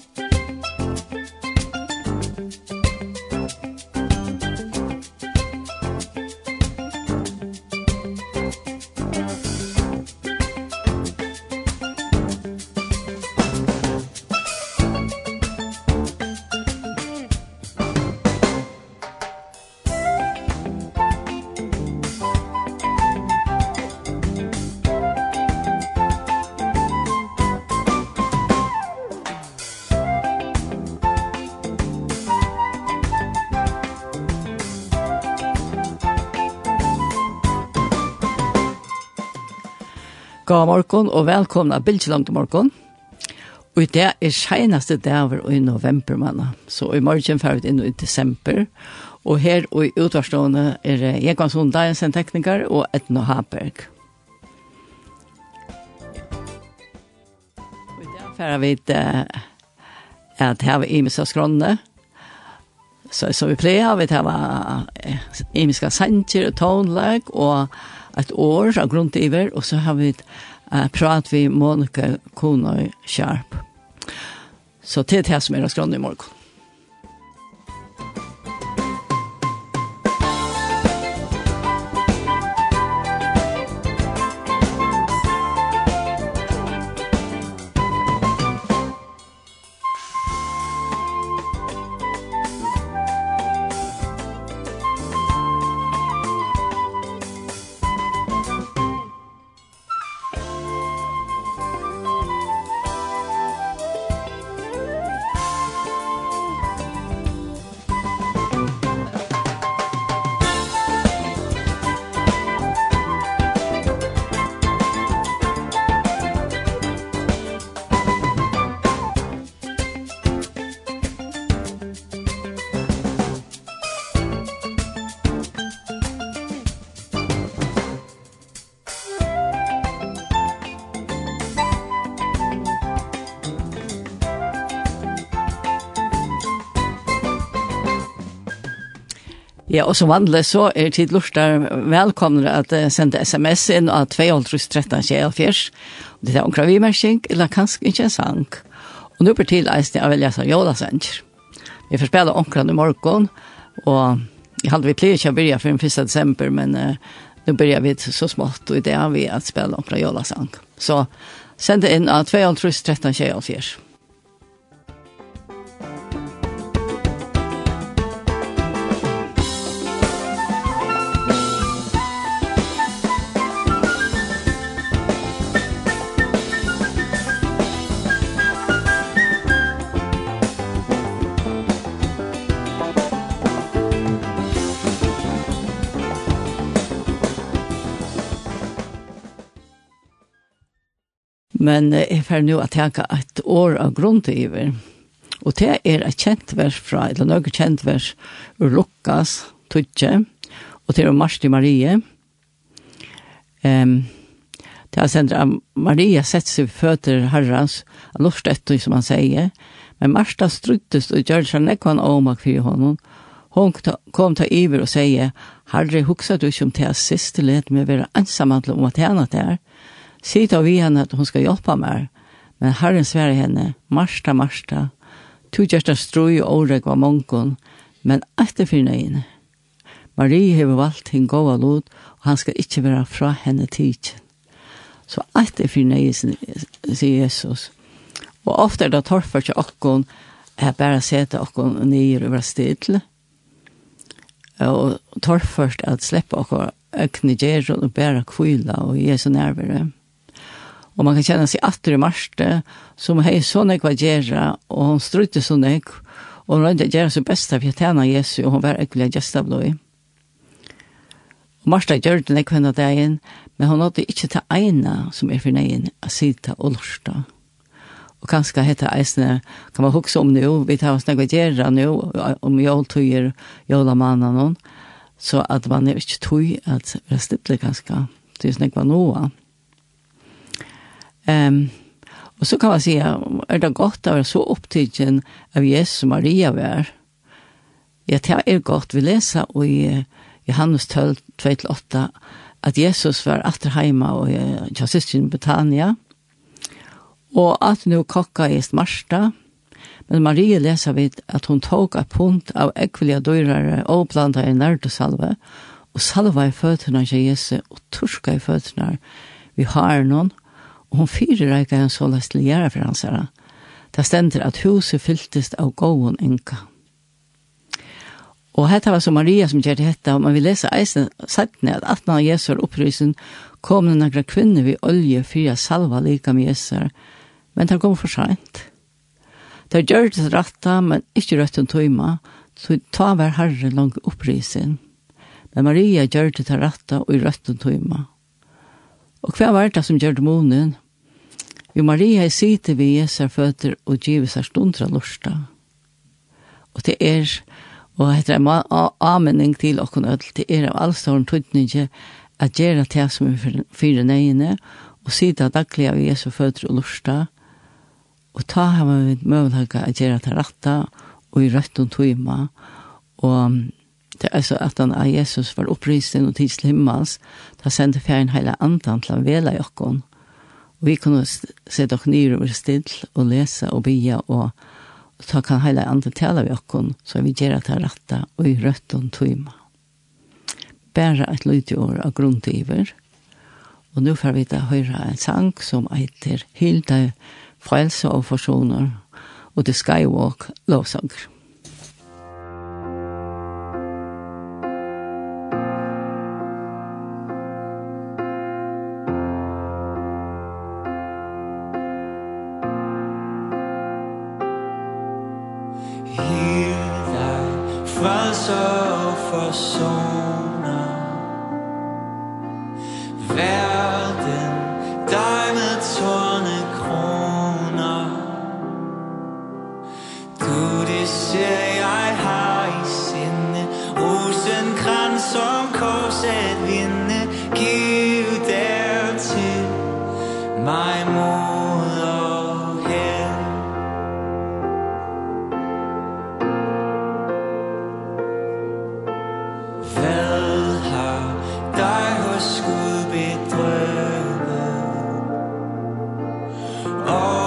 Musik God morgen og velkomna Bildtjeland til morgen. Og det er seneste dager i november, manna. Så i morgen fer vi inn i desember. Og her og i utvarstående er Jekvans Hundagen sin tekniker og Etno Haberg. Og i fer vi uh, at her vi i Misa Skronne. Så så vi pleier, vi tar imiska sanger og tonlag og et år av grundiver og så har vi uh, pratet vi Monika Konoj Sharp. Så det är det här som är raskrande i morgen. Ja, og som vanlig så er tid lortar velkomne at uh, sende sms inn av 2.13.24. Det er omkra vimerking, eller kanskje ikke en sang. Og nå blir til eisen jeg Elias og Jolasens. Vi får spille omkra i morgen, og jeg hadde vi pleier ikke å begynne for den 1. desember, men uh, nå begynner vi så smått, og det har vi at spille omkra Jolasens. Så send det inn av 2.13.24. Men jeg får nå at jeg har et år av grunn til iver. Og det er et kjent vers fra, eller noe kjent vers, Lukas, Tudje, og til Marsti Marie. Um, det er sendt at Maria setter seg føtter herrens, lortet, som han sier, men Marsta struttes og gjør seg nekvann omak for honom. Hon kom til iver og sier, Herre, huksa du ikke om det siste let med å være ensam om at det der, Sitt av vi henne att hon ska hjelpe meg. Men Herren sverre henne, Marsta, Marsta, to gjersta strøy og åreg var mongon, men etter fyrna inn. Marie har valgt hinn gåva lot, og han skal ikke være fra henne tidsen. Så etter fyrna inn, sier Jesus. Og ofte er det torfer til okkon, er bare sete okkon nyer over stedle, og torførst at slippe okkon økne gjerron og bæra kvila og Jesu nærvere. Mm og man kan kjenne seg atter i Marste, som hei sånn jeg var gjerra, og hun strutte sånn jeg, og hun rønte gjerra sin besta for å tjene Jesu, og hun var ekkelig gjestavløy. Og Marste gjør det nekve henne dagen, men hun hadde ikke til eina som er for neien, å sitte og lorsta. Og kanskje hette eisene, kan man huske om nå, vi tar oss nekve gjerra nå, om joltøyer, jolamannen, så at man er ikke tøy at det er stipple kanskje, det er snakk var noe. Ehm och så kan man säga, är det gott att vara så upptagen av Jesus Maria var? Ja, det är gott. Vi läser i Johannes 12, 28, att Jesus var åter hemma och jag og i Betania, Och att nu kokka i Marsta, men Marie leser vid at hun tog et punkt av ekvelige døyrere og blanda i nærdesalve, og salva i føttene til Jesus og torska i føttene vi har noen, hon fyrirreika en sålas til gjerra for hans herre. Det stender at huset fylltist av gåon enka. Og hetta var så Maria som gjør dette, og man vil lese eisen settene at 18 av Jesur opprysen kom det noen kvinner vid olje fyra salva lika med Jesur, men det kom for sent. Det gjør det rette, men ikke rødt en tøyma, så ta hver herre langt opprysen. Men Maria gjør det rette og i rødt en tøyma. Og hva var det som gjør det månen? Vi Maria er sitte vi Jesu føtter og giver seg stundra lorsta. Og det er, og det er en anmenning til okken ødel, det er av allståren tøytninge at gjøre det som er fire nøyene, og sitte daglig av Jesu føtter og lorsta, og ta hava vi møvelhaga at gjøre det ratta, og i rødt og tøyma, og det er så at han av Jesus var oppristen og tids himmels, da sendte fjern heile andan til han vela i okken, vi kunne sette oss nye og være stille og lese og bia og ta kan heile andre tale vi okkon, så vi gjør at det og i rødt og tøyma. Bare et lydig år av grunntiver, og nå får vi da høre en sang som heter Hilde, Frelse og Forsoner, og The Skywalk Lovsanger. så forsoner Verden dig med tårne krona Du det ser jeg har i sinde Rosen krans som korset all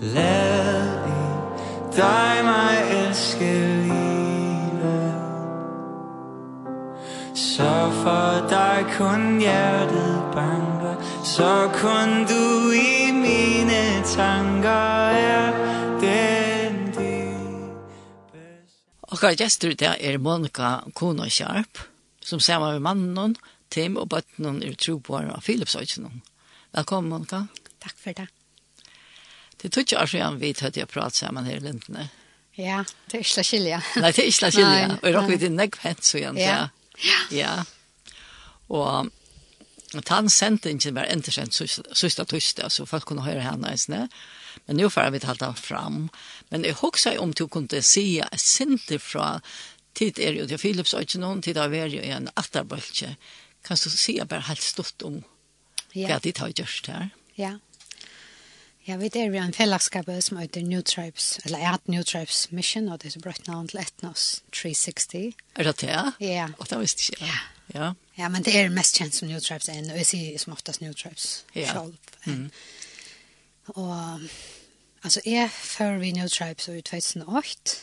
Lad i dig mig elske livet Så for dig kun hjertet banker Så kun du i mine tanker er den Og hva gestur det er Monika Kona Konosjarp, som sammen med mannen, Tim og bøttenen er troboer av Philipsøysen. Velkommen, Monika. Takk for det. Det tog ikke altså jeg vet at jeg prater sammen her i Lindene. Ja, det er ikke slik skilja. Nei, det er ikke slik skilja. Og jeg råkker vidt i nekvhet, så igjen. Ja. Ja. ja. Og han sendte ikke bare entersendt sista tøste, så folk kunne høre henne i. Men nu får vi tala fram. Men jeg husker om du kunne se et sinte fra tid er jo til Philips og ikke noen tid av er jo en atterbølge. Kan du se bare helt stort om ja. hva de tar gjørst her? Ja. Ja, vi er vi en fellesskap som heter New Tribes, eller er New Tribes Mission, og det er brøtt navn til Etnos 360. Er det det? Ja. Og det visste ikke Ja. Ja. ja, men det er mest kjent som New Tribes enn, og jeg sier som oftast New Tribes ja. selv. Mm. Og, altså, jeg fører vi New Tribes i 2008,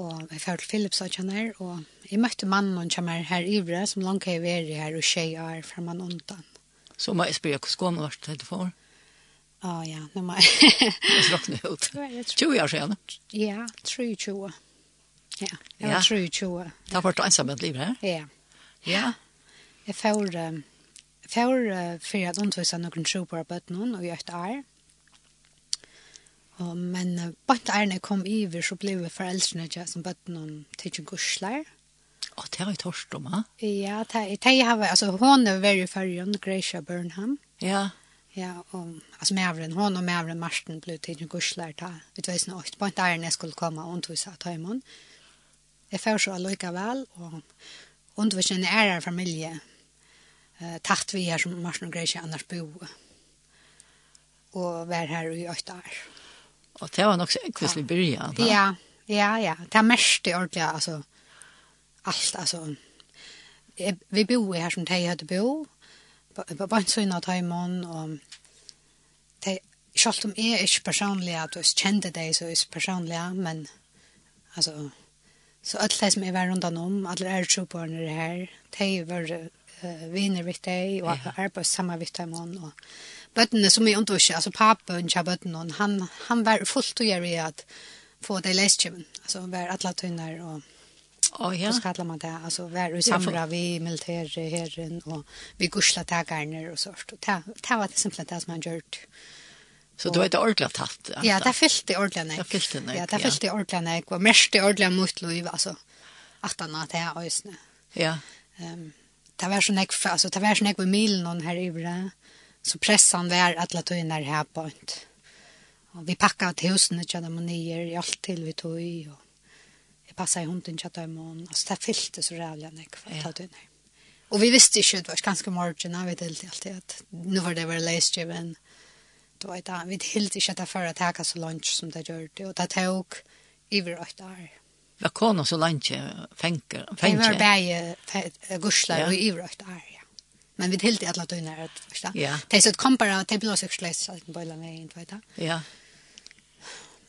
og jeg fører til Philips og kjenner, og jeg møtte mannen og kjenner her i Ivre, som langt har vært her og tjejer fra man undan. Så må jeg spørre, hvordan går man vært til det for? Ja, ja, nu må Jeg slåkne ut. 20 år siden. Ja, 23. Ja, jag var 23. Det har vært ensam et liv her. Ja. Ja. Jeg får, får för att undervisa noen tro på bötten og gjør det er. Og, men bara när jeg kom iver, så ble vi foreldrene ikke som bötten til ikke gusler. Og det har jeg tørst om, ha? Ja, det har jag. Alltså hon är väldigt förrjön, Gracia Burnham. Ja. Ja, og, altså Mævren, hon og Mævren Marsten ble til en gusler ta, ut veisen noe, på en der jeg skulle komme og undervise av tøymon. Jeg får så allikevel, og undervise en ære familie, eh, tatt vi her som Marsten og Greisje annars bo, og være her i åtte år. Og det var nok så ekvislig byrja, da? Ja, ja, ja. Det er mest i ordentlig, altså, alt, altså, Jeg, vi bor her som de hadde bo, vansøyna av taimon, og de, selv om jeg er ikke personlig, at jeg kjente deg, så er jeg personlig, men, altså, så alt det som jeg var rundt om, alle er trobørene er her, de var uh, viner vitt deg, og ja. arbeid sammen vitt taimon, og bøttene som jeg undår ikke, altså papen til bøttene, han, han var fullt å gjøre i at få det leskjøven, altså var alle tøyner, og Oh, ja. Så kallar man det. Alltså var i samra vi militärherren och vi gursla tagarner och sånt. Och det, det var det simpelt det som han gjort. Så du vet inte ordentligt haft? Ja, det fyllde ordentligt nek. Det fyllde nek, Ja, det fyllt i ordentligt. nek, var mest ordentligt mot liv. Alltså, att han har det här ösne. Ja. Um, det var sån ek, alltså det var sån ek med mil någon här det, Så pressan var att la tog här på. Och vi packade till husen och tjädde manier i allt till vi tog i. Och passa i hunden till dem och alltså det fyllde så rävliga när jag fattade det. Och vi visste ju det var ganska morgon när vi delade alltid att nu var det väl läsgiven. Då var det vi helt inte att det för att hacka så lunch som det gjorde och det tog över ett år. Vad kan så lunch Fenker? fänker. Det var bäge gurslar och över ett år. Ja. Men vi helt alla dygnar att förstå. Det är så att kompara, det blir också släst så att den börjar med in, vet du? Ja.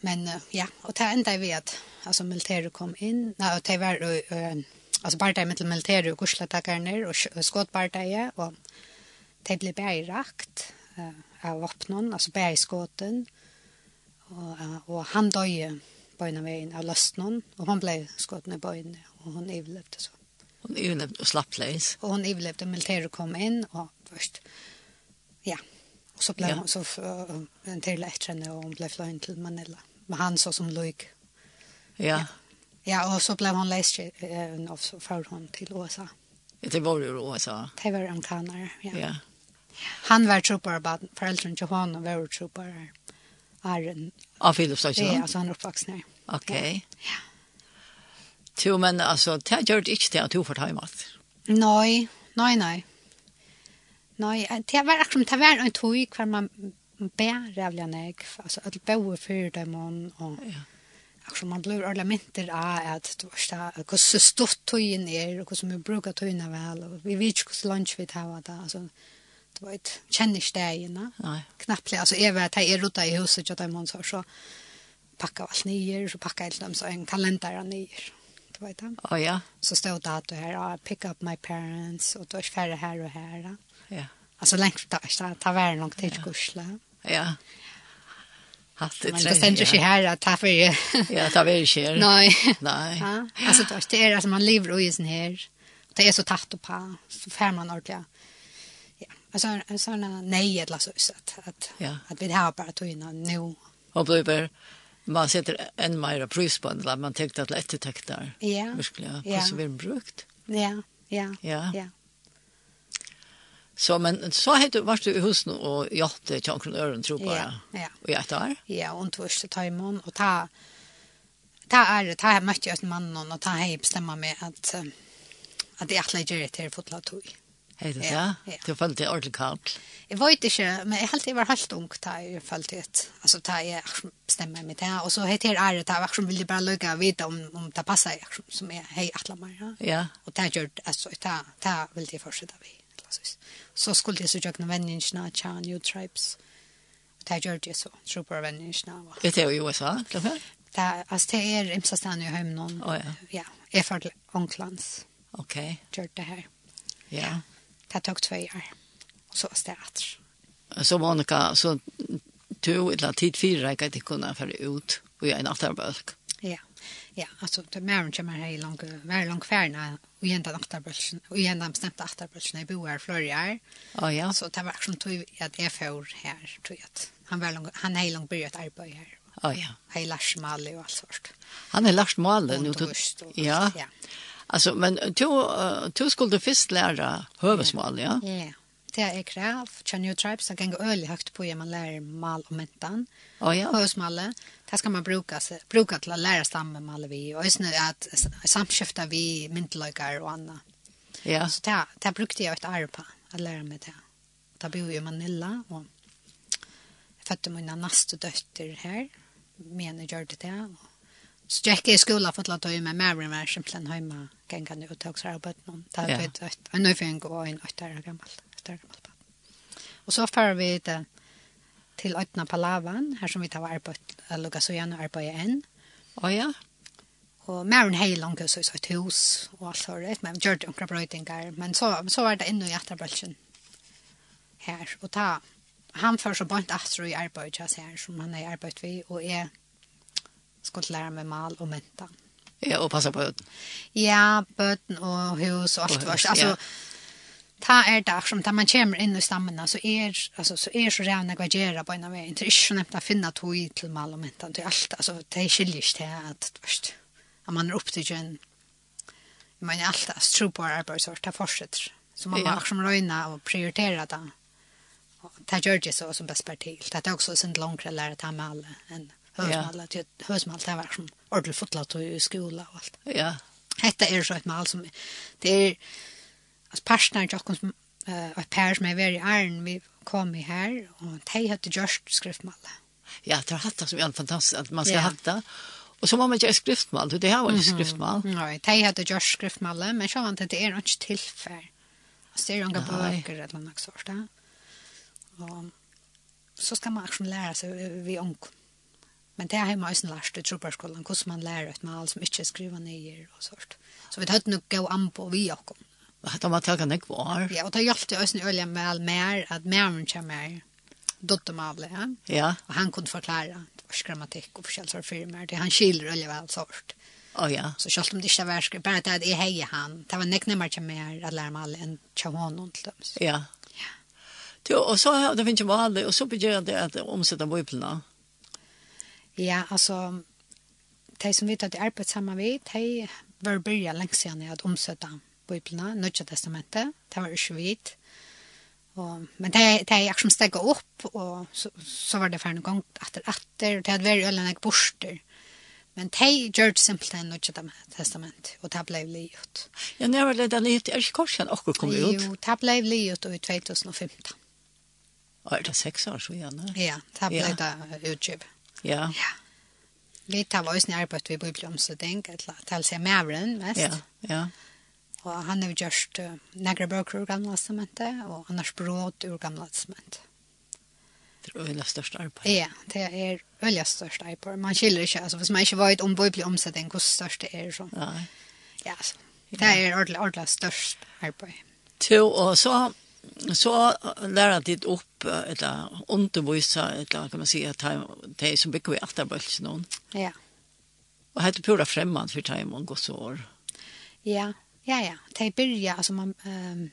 Men uh, ja, och det enda vi att alltså militären kom in. Nej, och det var uh, alltså bara med militären och kursla och skottpartiet och det blev rakt uh, av vapnen, alltså bergskoten. Och, uh, och han döje på en av vägen av löstnen och han blev skotten i böjen och hon överlevde så. Hon överlevde och slapp leis. Och hon överlevde militären kom in och först ja, Och så blev ja. hon så uh, en till efter henne och hon blev flöjn till Manila med han så som Luik. Ja. Ja, och så blev hon läst eh, och så för hon till USA. Det var ju USA. Det var amerikaner, ja. Ja. Han var trupper, bara föräldrar till honom var trupper. Arren. Av Filipstadsjön? Ja, så han är uppvuxen här. Okej. Okay. Ja. Jo, men alltså, det gör det inte det att du får ta emot. Nej, nej, nej. Nej, det var akkurat, det var en tog kvar man bär rävliga jag alltså att bo för dem och ja Akkurat man blir ornamenter av att du vet ikke hur så stort tygen är och hur hvordan vi brukar tøyene väl. Och vi vet ikke hvordan lunch vi tar av det, Alltså du vet, kjenner ikke det igjen, knapplig, altså, jeg vet, jag är rota i huset, och de måneder, så packa allt nyer, så pakka jag dem, så en kalender nyer, du vet det. Å ja. Så stod det at du her, pick up my parents, och du er här och här. her, ja. Alltså längst det så ikke, det er vært nok. Ja. Ja. Hatt det. Men det ständer sig här att ta för. Ja, det för det här. Nej. Nej. Ja. Alltså det är alltså man lever i sin här. Det är så tatt och på så fär man ordentligt. Ja. Alltså såna nej eller så så att ja. att vi har bara tog in nu. Och blir man sätter en mer pris på den man tänkte att lätt täckta. Ja. Verkligen. Ja. Precis vi brukt. Ja. Ja. Ja. Ja. Så men så hade vart du i husen och jatte chankron öron tror bara. Ja. Och jag tar. Ja, och tvåste timon och ta ta är det ta mötte jag en man och ta hej bestämma mig att att det är lägga det här fotla tog. Hej det ja. Det fann det ordentligt kallt. Jag vet inte men jag helt var helt ung ta i fallet. det. Alltså ta jag bestämma mig det och så heter är det ta vart som vill bara lugga vita om om det passar som är hej atlamar. Ja. Och ta gjort alltså ta ta vill det fortsätta vi så skulle jeg så gjøre noen venninjene av New Tribes. Og det gjør det så, tror på venninjene. Vet du i USA, klart? Det, altså, det er imsa stedet i høymen noen. Oh, ja. ja. Jeg er onklans. Onklands. Ok. Gjør det her. Ja. Det tok tve år. Og så var det etter. Så Monica, så du, eller tid fire, jeg kan ikke kunne være ut og gjøre en atterbølg. Ja, alltså det mer kommer här i långt, var långt färna och den aktarbrölsen och ända bestämt aktarbrölsen i boar florjar. Ja, ja. Så det var som tog att jag får här tror jag. Han var långt han är långt börjat arbeta här. Ja, ja. Han är Lars Malle och allt sånt. Han är Lars Malle nu då. Ja. Ja. Alltså men du du skulle först lära hövesmal, ja? Ja det er krav. Kjenner New tribes, det kan gå øyelig høyt på man lærer mal og mentan. Oh, ja. Og smale, det skal man bruka, bruka til å lære stamme maler vi, og også at samskifta vi myndeløyker og anna. Ja. Så det, det brukte jeg et arv på, å lære meg det. Da bor jo i Manila, og jeg fødte mine neste døtter her, men jeg gjør det det, Så jag gick i skolan för att ta med Mary Mary som plan hemma kan kan det och ta sig arbete någon. Det har varit en ny för en gå en åtta år gammal efter allt det. Och så far vi det till Ötna Palavan, här som vi tar arbetet, lukka så Janne arbetar än. Och ja, och Maren Heilang så i et hus og alt så rätt, men gjør det några brøytingar, Men så, så var det ännu i Atterbrölsen her, og ta, han får så bant astro i arbeid, jeg här som han är arbeid vi, og jeg skulle lære meg mal og menta. Ja, og passa på bøten. Ja, bøten og hus og alt Og hus, Altså, ja ta er det som man kommer inn i stammen så är alltså så är så rävna vad göra på en väg inte är så att finna tog till mal om inte till allt alltså det är skiljer det att först att man är upp till en jag menar allt att tro på arbetsort det fortsätter så man har som röjna och prioritera det. Det gör det så som bäst parti det är också sin långt att lära ta med alla en hösmal till hösmal det var som ordentligt fotlat och i skola och allt ja. Hetta er så et mal som det er Altså partner til kom som ett par som er väldigt æren vi kom i her, och de hade just skriftmål. Ja, det har hatt som en fantastisk att man ska ja. hatta. Og så må man gjøre skriftmål, det här var ju skriftmål. Mm -hmm. De hade just skriftmål, men så var det är ikke tillfälle. Altså, det är ju inga böcker eller noe sånt. Och så ska man också lära sig vi omkom. Men det har jeg ju lært i trupperskolan, hur man lär ut med som inte är skriva ner och sånt. Så vi hadde nog gå an på vi att de har tagit en kvar. Ja, och det hjälpte oss nu öliga med mer att mer kommer dotter Mavle, ja. Ja. Och han kunde förklara grammatik och förkällsar för mig. Det han skiljer öliga väl sort. Oh, ja. Så själv om det inte var skrivet, bara at jeg heier han. Det var näck til mer att lära mig alle enn tja honom til dem. Ja. Ja. Och så det finns ju vanlig, och så begynner det att omsätta bøyplene. Ja, alltså, de som vet att jeg arbeider sammen med, de var börja längs sedan att omsätta Bibelna, Nødja Testamentet, det var ikke vidt. Og, men det, det er jeg som steg opp, og så, så var det ferdig gang etter etter, og det hadde vært øyne jeg borster. Men det gjør det simpelthen Nødja Testament, og det ble livet. Ja, når var det da livet, er ikke korsen akkurat kom ut? Jo, det ble livet i 2015. Og er det seks år så gjerne? Ja, det ble ja. det utgivet. Ja. Ja. Vi tar var jo snarere på at vi eller til å se mævren mest. Ja, ja. Og han har gjort uh, negre bøker ur gamle testamentet, og annars bråd ur gamle testamentet. Det er øyla størst arbeid. Ja, det er øyla størst arbeid. Man skiller ikke, altså, hvis man ikke vet om bøyblig omsetning, hvor størst det er. Så. Nei. Ja, altså, det er ordentlig, ordentlig størst arbeid. To, og så, så lærer de opp, eller undervisa, eller kan man si, at de som bygger i etterbølsen noen. Ja. Og heter pura fremmad for time og gås år. Ja, Ja, ja. Det börjar, alltså man... Um,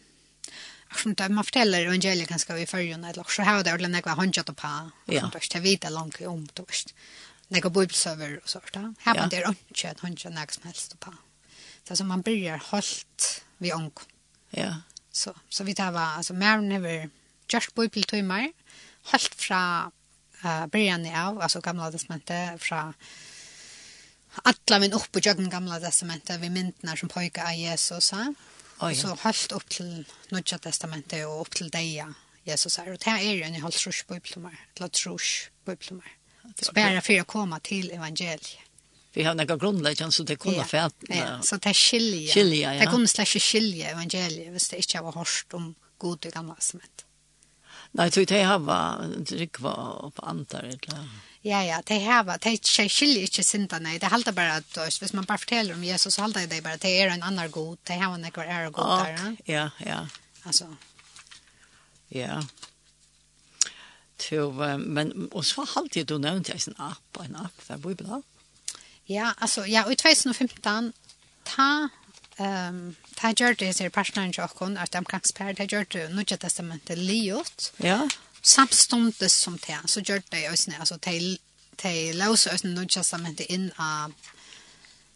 Som det man forteller evangeliet ganska i förrjun eller så har det ordentligt några handjat på. Ja. Det vet jag långt om du vet, nekva bibelsøver og sånt där. Här man det inte ett handjat något som helst på. er som man börjar holdt vi ung. Ja. Så så vi tar var alltså mer never just bibel timmar. Hållt från eh början av altså gamla testamentet från alla min upp på jögn gamla testamentet vi myndnar som pojka av Jesus ha? och så halt upp till nya testamentet och upp till dig Jesus här. Och det är ju en halv trus på bibelmar eller trus på Så spärra för att komma till evangeliet. Vi har några grundläggande så det kunde fält ja, så det skiljer skiljer ja. det kunde släcka skilja evangeliet hvis det inte var hörst om god i gamla testamentet Nej, så det har var drikva och på antar eller? Ja, ja, de hava, de skiljer ikke syndene. De halter att, då, hvis man bara fortäller om Jesus, så halter det bara att det är en annan god. Det här var några är god där. Ja, ja, ja. Ja. To, men, og så halter du nevnt jeg en app, en app, der bor bra. Ja, alltså, ja, i 2015, ta, um, ta gjør det, sier personen til åkken, de kan spørre, ta gjør det, nå testamentet Liot. Ja samstundes som te, så gjør det øsne, altså te, te løse øsne nå testamentet inn av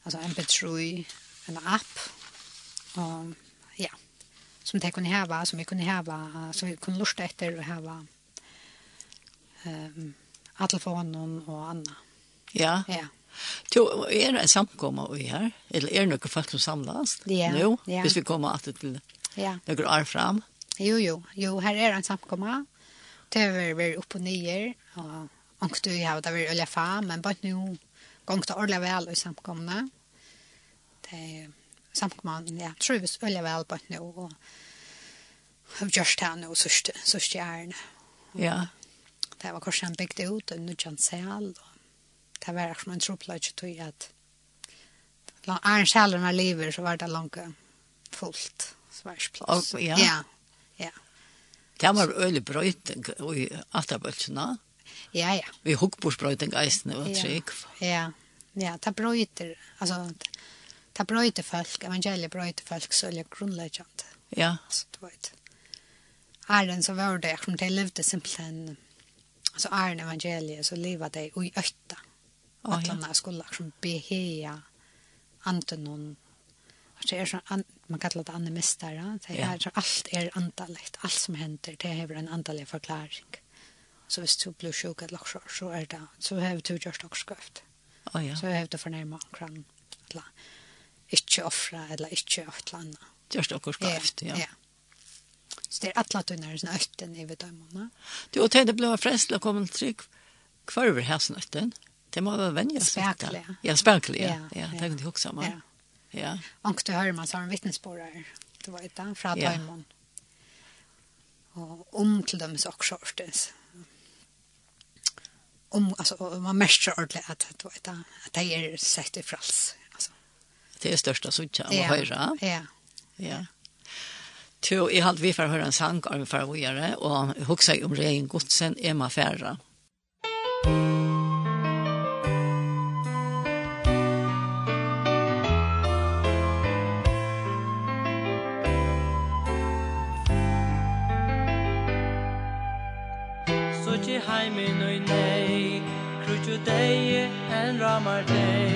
altså en betroi, en app, og ja, som te kunne heva, som vi kunne heva, som vi kunne lusta etter og heva um, telefonen og anna. Ja. Ja. Jo, er det en samkomma vi her? Eller er det noen folk som samlas? Ja. Nå, ja. hvis vi kommer alltid til ja. noen år fram? Jo, jo, jo, her er en samkomma det har vært vært opp og nyer, og anker du har det vært øye fa, men bare nå gong det ordentlig vel i samkomne. Det er samkomne, ja, tror vi øye vel bare nå, og har gjort det nå, sørste, sørste gjerne. Ja. Det var kanskje han bygde ut, og nå kjent selv, og det var akkurat en tropløyde til at er en Sjælen var livet, så var det langt fullt. Så var det ikke plass. Ja. Ja. Ja. Det var øyelig brøyting i Atabølsene. Ja, ja. Vi hukk på brøyting eisen var trygg. Ja, ja. Det brøyter, altså, ta brøyter folk, evangeliet brøyter folk, så er det grunnleggjant. Ja. Så du vet. Æren så var det, som de levde simpelthen, altså æren evangeliet, så livet de i øyta. Og at han skulle liksom behea anten noen det är så man kallar det animister. Det är så allt är antaligt. Allt som händer det har en antalig förklaring. Så hvis du blir sjuk eller så, så är det så har du gjort också sköft. Oh, ja. Så har du förnärma omkring eller inte offra eller inte ett land. Just också sköft, ja. ja. Så det är alla tunnar som ötten i bedömarna. Du, och det blir frestla att komma till trygg kvar över här. Det må vara vänja sig. Spärkliga. Ja, spärkliga. Ja, ja, ja. det kan du också. Ja. Ja. Och det hör man så en vittnesbörare. Det var ett där från Taimon. Och om till dem så också skörtes. Om alltså man mästrar ordentligt att det var ett att det är sett i frals. Alltså. Det är största sutja och höra. Ja. Ja. Tu i halt vi för höra en sang av förra och huxa om rein godsen är man färra. your day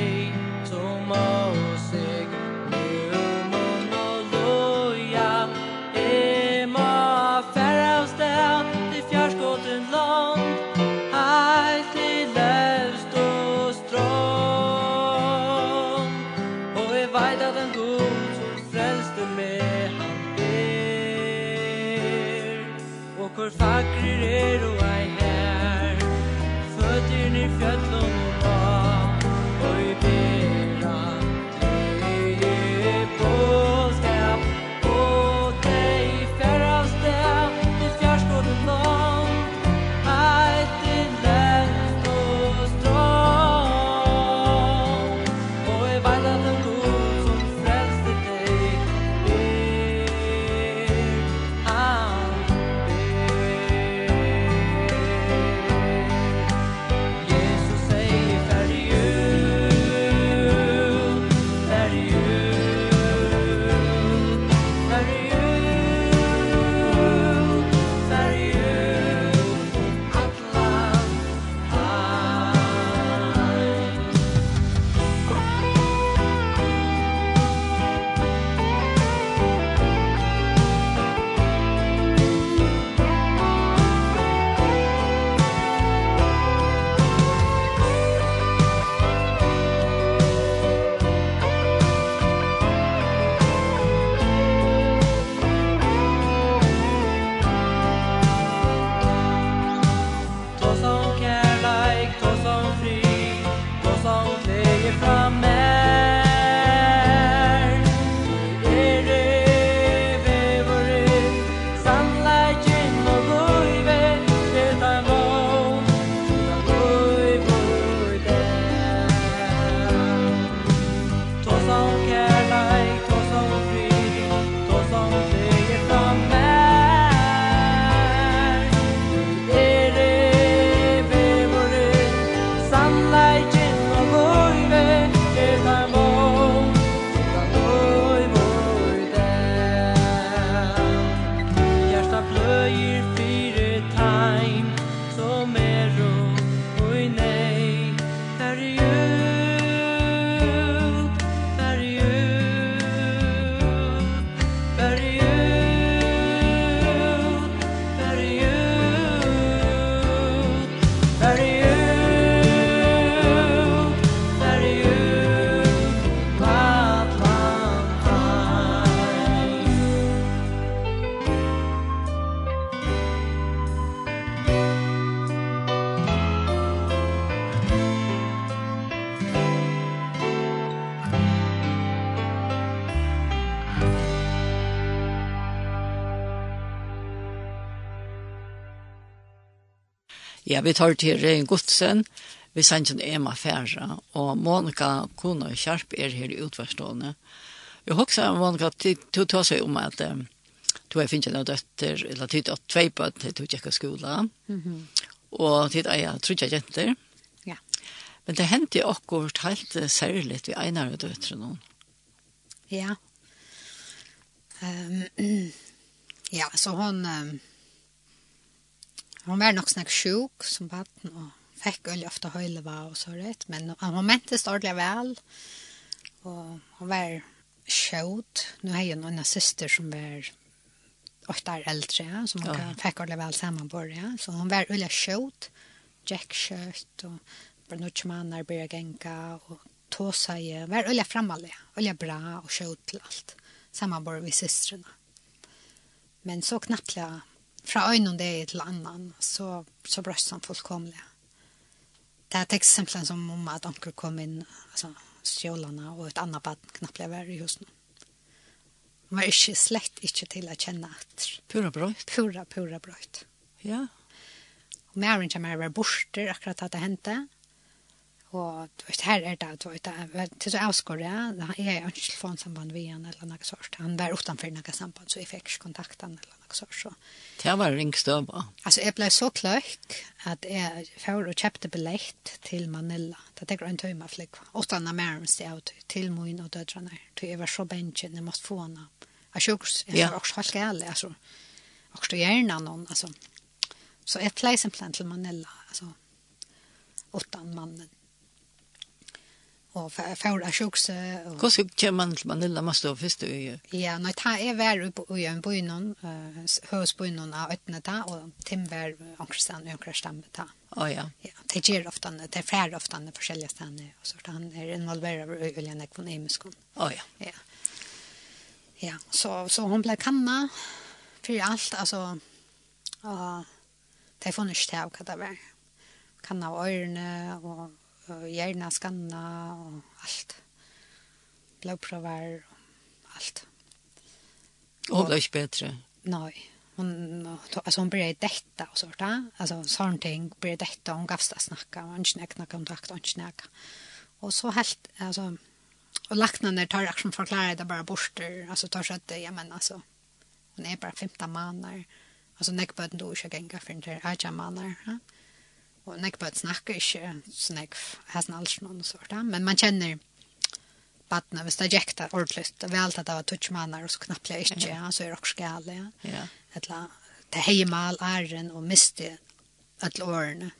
Ja, vi tar til Regen Godsen, vi sender en Emma Færa, og Monika Kona Kjarp er her i utvarstående. Jeg husker, Monika, du tar seg om at du har finnet noen døtter, eller tid og tvei på at du ikke skola, og tid er jeg trodde jeg jenter. Ja. Men det hendte jo akkurat helt særlig vi Einar av døtre noen. Ja. Um, ja, så hun... Um Hon var nok snakk sjuk som barn og fikk øl ofte høyle var og så rett, men han mente stod vel, og hun var sjød. Nå har jeg noen syster som var åtte år eldre, ja, som hun ja. fikk ordentlig vel sammen på ja. så hun var øl sjød, Jack kjøtt, og bare noen kjemaner blir genka, og tåsa i, var øl framalig, øl bra og sjød til alt, sammen på vi systrene. Men så knappt jeg fra øynene det til annan, så, så brøst han fullkomlig. Det er eksempel som om at anker kom inn, altså stjålene og et annet bad knappt lever i husen. Man var ikke slett ikke til å kjenne at... Pura brøyt? Pura, pura brøyt. Ja. Og mer kommer jeg var borster akkurat at det hendte. Og du vet, her er det, du vet, til så avskåret, jeg er ikke telefonsamband via han eller noe sånt. Han var utenfor noe samband, så jeg fikk ikke kontakt han eller noe sånt. Så. Det var ringstøva. Altså, jeg ble så kløk at jeg får og kjøpte billett til Manila. Det er en tøyma flik. Åttan av mer steg av til min og dødrene. Så jeg var så bensjen, jeg måtte få henne. Jeg sjukks, jeg var også helt gale, altså. også gjerne noen, altså. Så jeg ble simpelthen til Manila, altså. Åttan mannen og får av sjukse. Hvordan kommer man til Manila mest og først du? Ja, når jeg er vær i en bøynen, høysbøynen av øttene da, og Tim vær ankerstand og ankerstand da. Å ja. Ja, det gjør ofte, det er flere ofte forskjellige stedene, og så han er involveret av øyne ekonomisk. Å ja. Ja. Ja, så, så hon ble kanna for alt, altså, og det er funnet ikke til hva det var. Kanna av øyrene, og og hjerna skanna og alt. Blodprover og alt. Og, det ble ikke bedre? Nei. Hon, alltså hon började detta och sånt där. Alltså sånt ting började detta hon gavs att snacka. Hon snäckna kontakt och snäcka. Och så helt alltså och lacknarna tar action förklara det bara borster. Alltså tar så att ja men alltså hon är bara 15 månader. Alltså näckböden då ska gänga för inte är månader. Ja? och näck på att snacka inte snäck hästen alls någon sort där men man känner badna, hvis det gikk der ordentlig. Det var alt at det var tutsjmannar og så knappt jeg ikke, ja. så er det også gale, Ja. Etla, det heier mal æren og miste alle årene.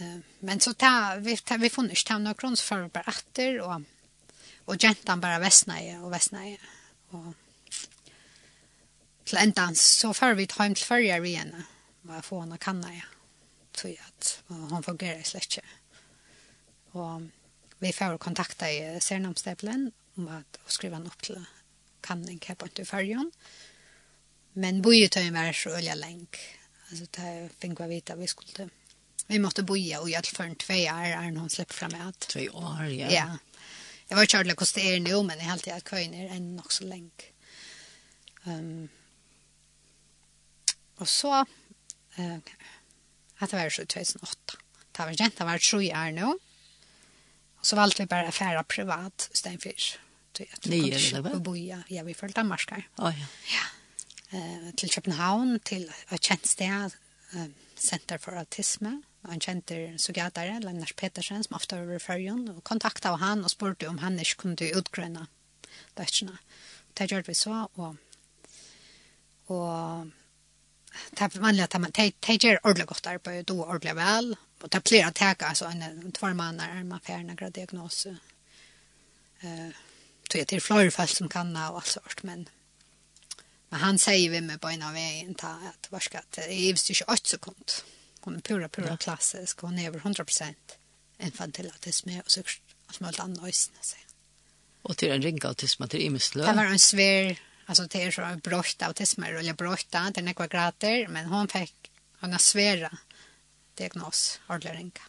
Uh, men så ta, vi, ta, vi funnet ikke ta noen kron, så får vi bare etter, og, og jentan bare vestnøye og vestnøye. Og til enda så får vi ta hjem til førre igjen, og jeg får henne kanna, ja tog at hon fungerer slett ikke. Og vi får kontakta i Sernamsteplen om at å skrive han opp til kanning her på en Antifarjon. Men boje tog var så øye lenk. Altså, det fikk vi vite vi skulle Vi måtte boja og gjøre for en tve år, er noen slipper frem med at. Tvei år, ja. Ja. Jeg var ikke ordentlig hvordan det er nå, men jeg halte at køyen er enn nok så lenk. Um, og så, uh, at det var 2008. Det var jenta var tre år er nå. Og så valgte vi bare affæra privat Steinfyr. Nye eller hva? Boja, ja, vi følte Danmark her. Å ja. Ja. Eh, til København, til et kjent sted, eh, Center for Autisme. Han kjente sugatare, Lennart Petersen, som ofte var i fyrjon, og kontakta han og spurte om han ikke kunne utgrønne dødsjene. Det gjorde vi så, og, og det är vanligt att man tar ordentligt gott på då ordentligt väl. Och tar flera täcka alltså en två månader man får en grad diagnos. Eh tror jag till flera fall som kan ha och sånt men men han säger vi med på en av vägen ta att var ska det är ju inte 8 sekund. Hon är pura pura ja. klassisk. Hon är över 100% infantilatism och så allt möjligt annat Och till en ringa autism, till imeslö. Det var en svär alltså det är så bröst autism eller bröst det den några grader men hon fick hon har svära diagnos ringa.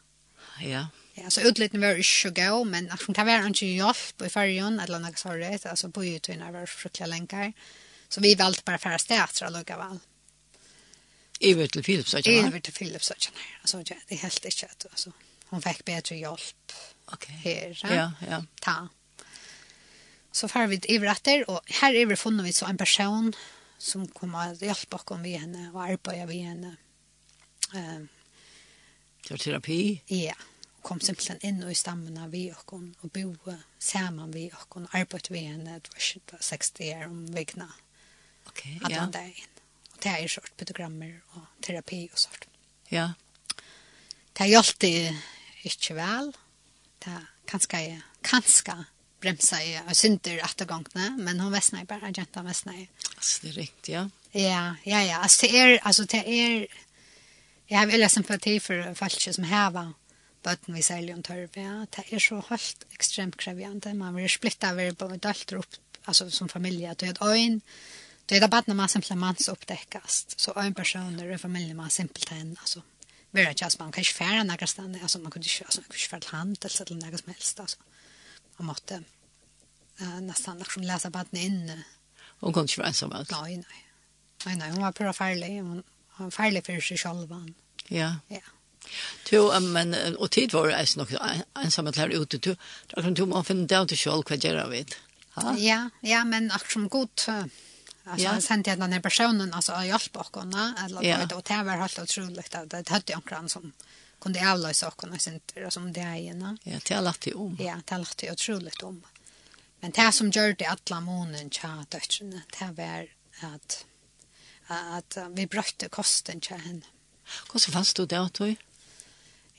Ja. Ja, så utliten var ikke så gøy, men at hun kan være ikke hjelp i fargen, eller noe sånt, altså på utøyene var fruktelig lenger. Så vi valgte bare færre steder og lukket vel. Iver til Philips, ikke sant? Iver til Philip ikke sant? Altså, det är helt ikke, altså. Hun fikk bedre hjelp okay. Ja, ja. Ta. Så far vi iver etter, og her vi funnet vi så en person som kom og hjelpe oss med henne, og arbeidet med henne. Um, det var terapi? Ja, og kom simpelthen inn i stammen av vi og hun, og bo sammen vi og hun, arbeidet med henne, det var 60 år om vikene. Ok, ja. At han der. Og det er sort pedagrammer og terapi og sånt. Ja. Det er alltid ikke vel. Det er kanskje, kanskje bremsa i og synder ettergangene, men hun vestna i bare, jenta vestna i. Altså, det er riktig, ja. Ja, ja, ja. Altså, det er, altså, det er, jeg har veldig sympati for folk som hever bøtten vi særlig om tørv, ja. Det er så helt ekstremt krevjende. Man blir splittet over på dølter opp, altså som familie. Du har øyn, du har bare man simpelthen mans oppdekkast. Så øyn personer i familien man simpelthen, altså, vi vera ikke, man kan ikke fære nærkast, altså man kan ikke, altså man kan ikke fære til hand, eller til nærkast som helst, altså. Mm han måtte uh, nesten liksom läsa badden inne. Hon kunne ikke være ensam alt? Nei, nei. Nei, nei, hun var bara färdig. Hun var färdig för sig själv. Ja. Ja. Jo, men, og tid var det nok nog ensamma her ute. Du, da kan du må finne det inte själv vad jag vet. Ja, ja, men akkurat som god... Alltså ja. sen till den här personen alltså jag hjälpte honom eller ja. det var helt otroligt att det hade jag en som kunde avlösa sakerna i center som det är ena. Ja, det har lagt det om. Ja, det har lagt det otroligt om. Men det som gör det alla månen tja döttrarna, det var att, att, att vi brötte kosten tja henne. Hur fanns du det då?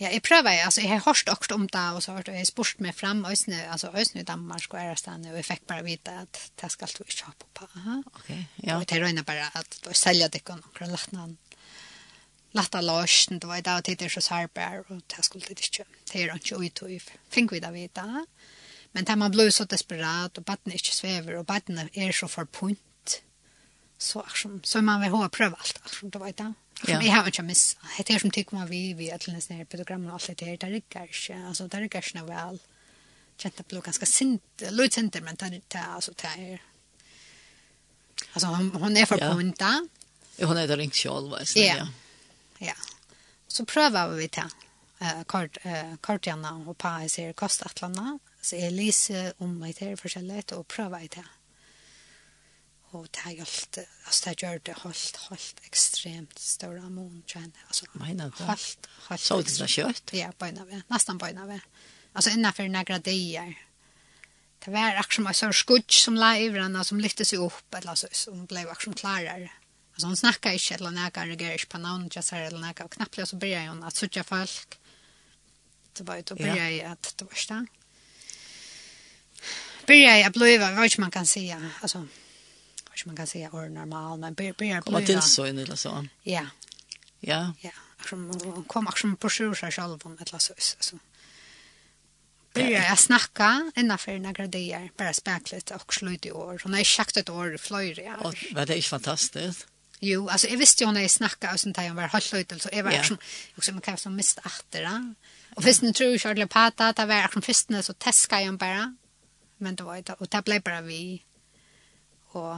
Ja, jag prövar ju. Alltså, jag har hört också om det och så har jag spurt mig fram ösne, alltså ösne i Danmark och Ärastan och jag fick bara veta att det ska du inte ha på. Aha. Okay, ja. Och det röjna bara att sälja det och några lattnader latta lösen det var i dag det är så sårbär og det skulle det ikke, det er ikke uttøy, och fink vi det vite. men da man blir så desperat og baden ikke svever, og baden er så for punt, så akkurat, så man vil ha prøve alt, akkurat, det var i dag. Ja. Jeg har ikke missa. Det er som tykker man vi vi att läsa ner på programmet og alt det her. Det är ikke, altså, det er ikke noe vel. Kjent det på ganske sint, lite sint men det det altså, det er. Altså, hun, hun er for ja. punta. Hon är där inte själv, va? Ja. Ja. Så prøver vi til eh kort eh kort gärna och på så det kostar så jeg lyser om meg til förskället og prøver jeg det. Og det har gjort altså det gör det helt helt ekstremt større mån tjän alltså menar du helt helt så det er kjøtt? Ja, på vi. Nesten på vi. Altså innenfor några dagar. Det var akkurat som en sånn skudg som la i hverandre, som lyfte seg opp, eller så som ble akkurat klarare. Alltså hon snackar inte eller näka reagerar inte på någon jag säger eller näka och knappt så börjar hon att söka folk. Det var ju då börjar jag att det var stann. Börjar jag bliva, vad man kan säga. Alltså, vad man kan säga är normal, men börjar bliva. Komma till så in eller så. Ja. Ja. Ja. Hon kom också på sjur sig själv om ett lasso. Alltså. Börjar jag snacka innanför några dagar, bara späckligt och slut i år. Hon har ju sagt ett år i flöjr. Var det inte fantastiskt? Jo, alltså jag visste ju när jag snackade och sånt här, jag var halvlöjtel så jag var yeah. som också man kan som mist efter det. Och först nu tror jag Charlie Pata att var som först när så täska jag bara. Men det var det och det blev bara vi och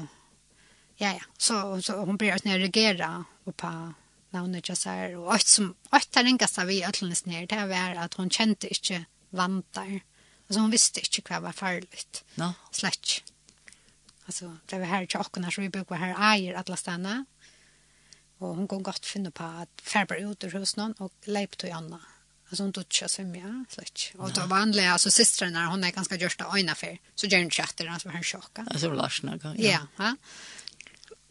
ja ja, så så hon började att reagera och på navnet jag säger och allt som allt där ringas av vi öllnes ner det var att hon kände inte vantar. Alltså hon visste inte vad var farligt. No. Släck. Alltså det var här tjockarna så vi brukar här äger alla stanna. Og hun kan godt finne på at færre ut ur hos noen og leip til Anna. Alltså hon duschar sig med släck. Och då vanliga alltså systrarna hon är ganska av öjna för så gör hon chatter alltså han chockar. Alltså Larsna kan. Ja, ja.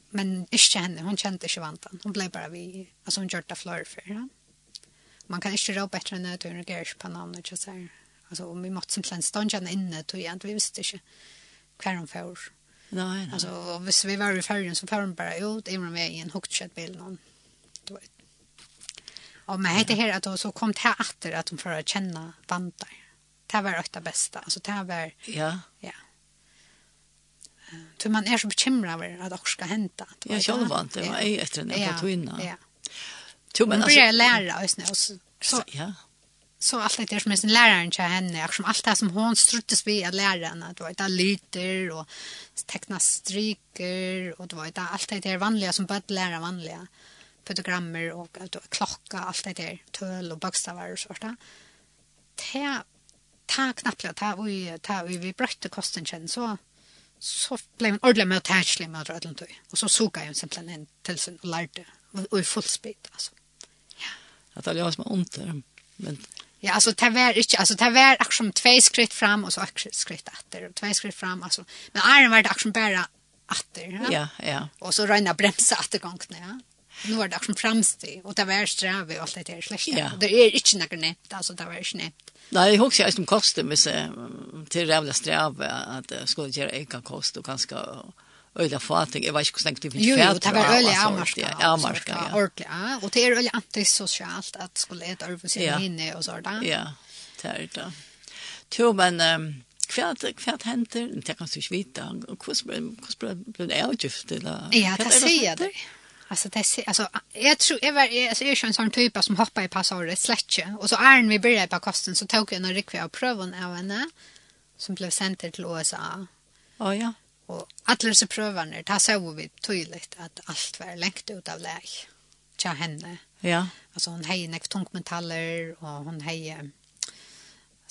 Men ikke henne, hon kände inte vantan. Hun ble bare vi alltså hon görta flere för. Ja. Man kan inte rå bättre än att reagerer ikke på navnet, ikke så her. Altså om vi måtte simpelthen stående henne inne tog jag vi visste ikke hver hon får. Nej. Alltså hvis vi var i färjan så färjan bare ut i med i en hugtskött bil någon. Du vet. Och med heter här att så kom det åter att de får att känna vantar. Det var det bästa. Alltså det var Ja. Ja. Så man är så bekymrad över att det ska hända. Jag Det var inte, jag är efter på tvinna. Ja. Jo men alltså. Jag lära oss nu. Så, ja så allt det där som är sin läraren till henne, som allt det som hon struttes vid att lära henne, det var det lyter och teckna stryker och det var det allt det där vanliga som började lära vanliga pedagrammer och att klocka, allt det där töl och bokstäver och sånt där. Det ta knappt ta vi ta vi vi brötte kosten känn så så blev en ordentlig med attachlig med att och så såg jag simpelthen en till sin och lärde och i full speed alltså. Ja. Att det var som ont men Ja, alltså det var inte alltså det var också som två skritt fram och så ett skritt åter och två skritt fram alltså men iron var det också bara åter. Ja, ja. Och så rena bremsa återgången, ja. Nu var det också framsteg och det var sträv och allt det där släkt. Ja. Det är inte något nämnt alltså det var inte nämnt. Nej, jag husar att de kostar mig så till rävla sträv att skulle göra eka kost och ganska Öliga fatig, jag vet inte hur snägt det finns Jo, jo, det var öliga avmarska. Ja, avmarska, ja. Orkla, ja. Och det är öliga antisocialt att skulle äta över sin ja. inne och sådär. Ja, det är det. Jo, men um, kvärt kvärt händer, det kan du inte veta. Kus kus blev det avgift eller? Ja, det ser jag det. Alltså det ser alltså jag tror jag var alltså jag är en sån typ som hoppar i passager släcke och så är vi började på kosten så tog jag en rikvä och prövade av henne som blev sent till USA. Ja ja. Og alle disse prøvene, da så vi tydelig at alt var lengt ut av leg til henne. Ja. Altså hun heier nekk tungmetaller, og hun heier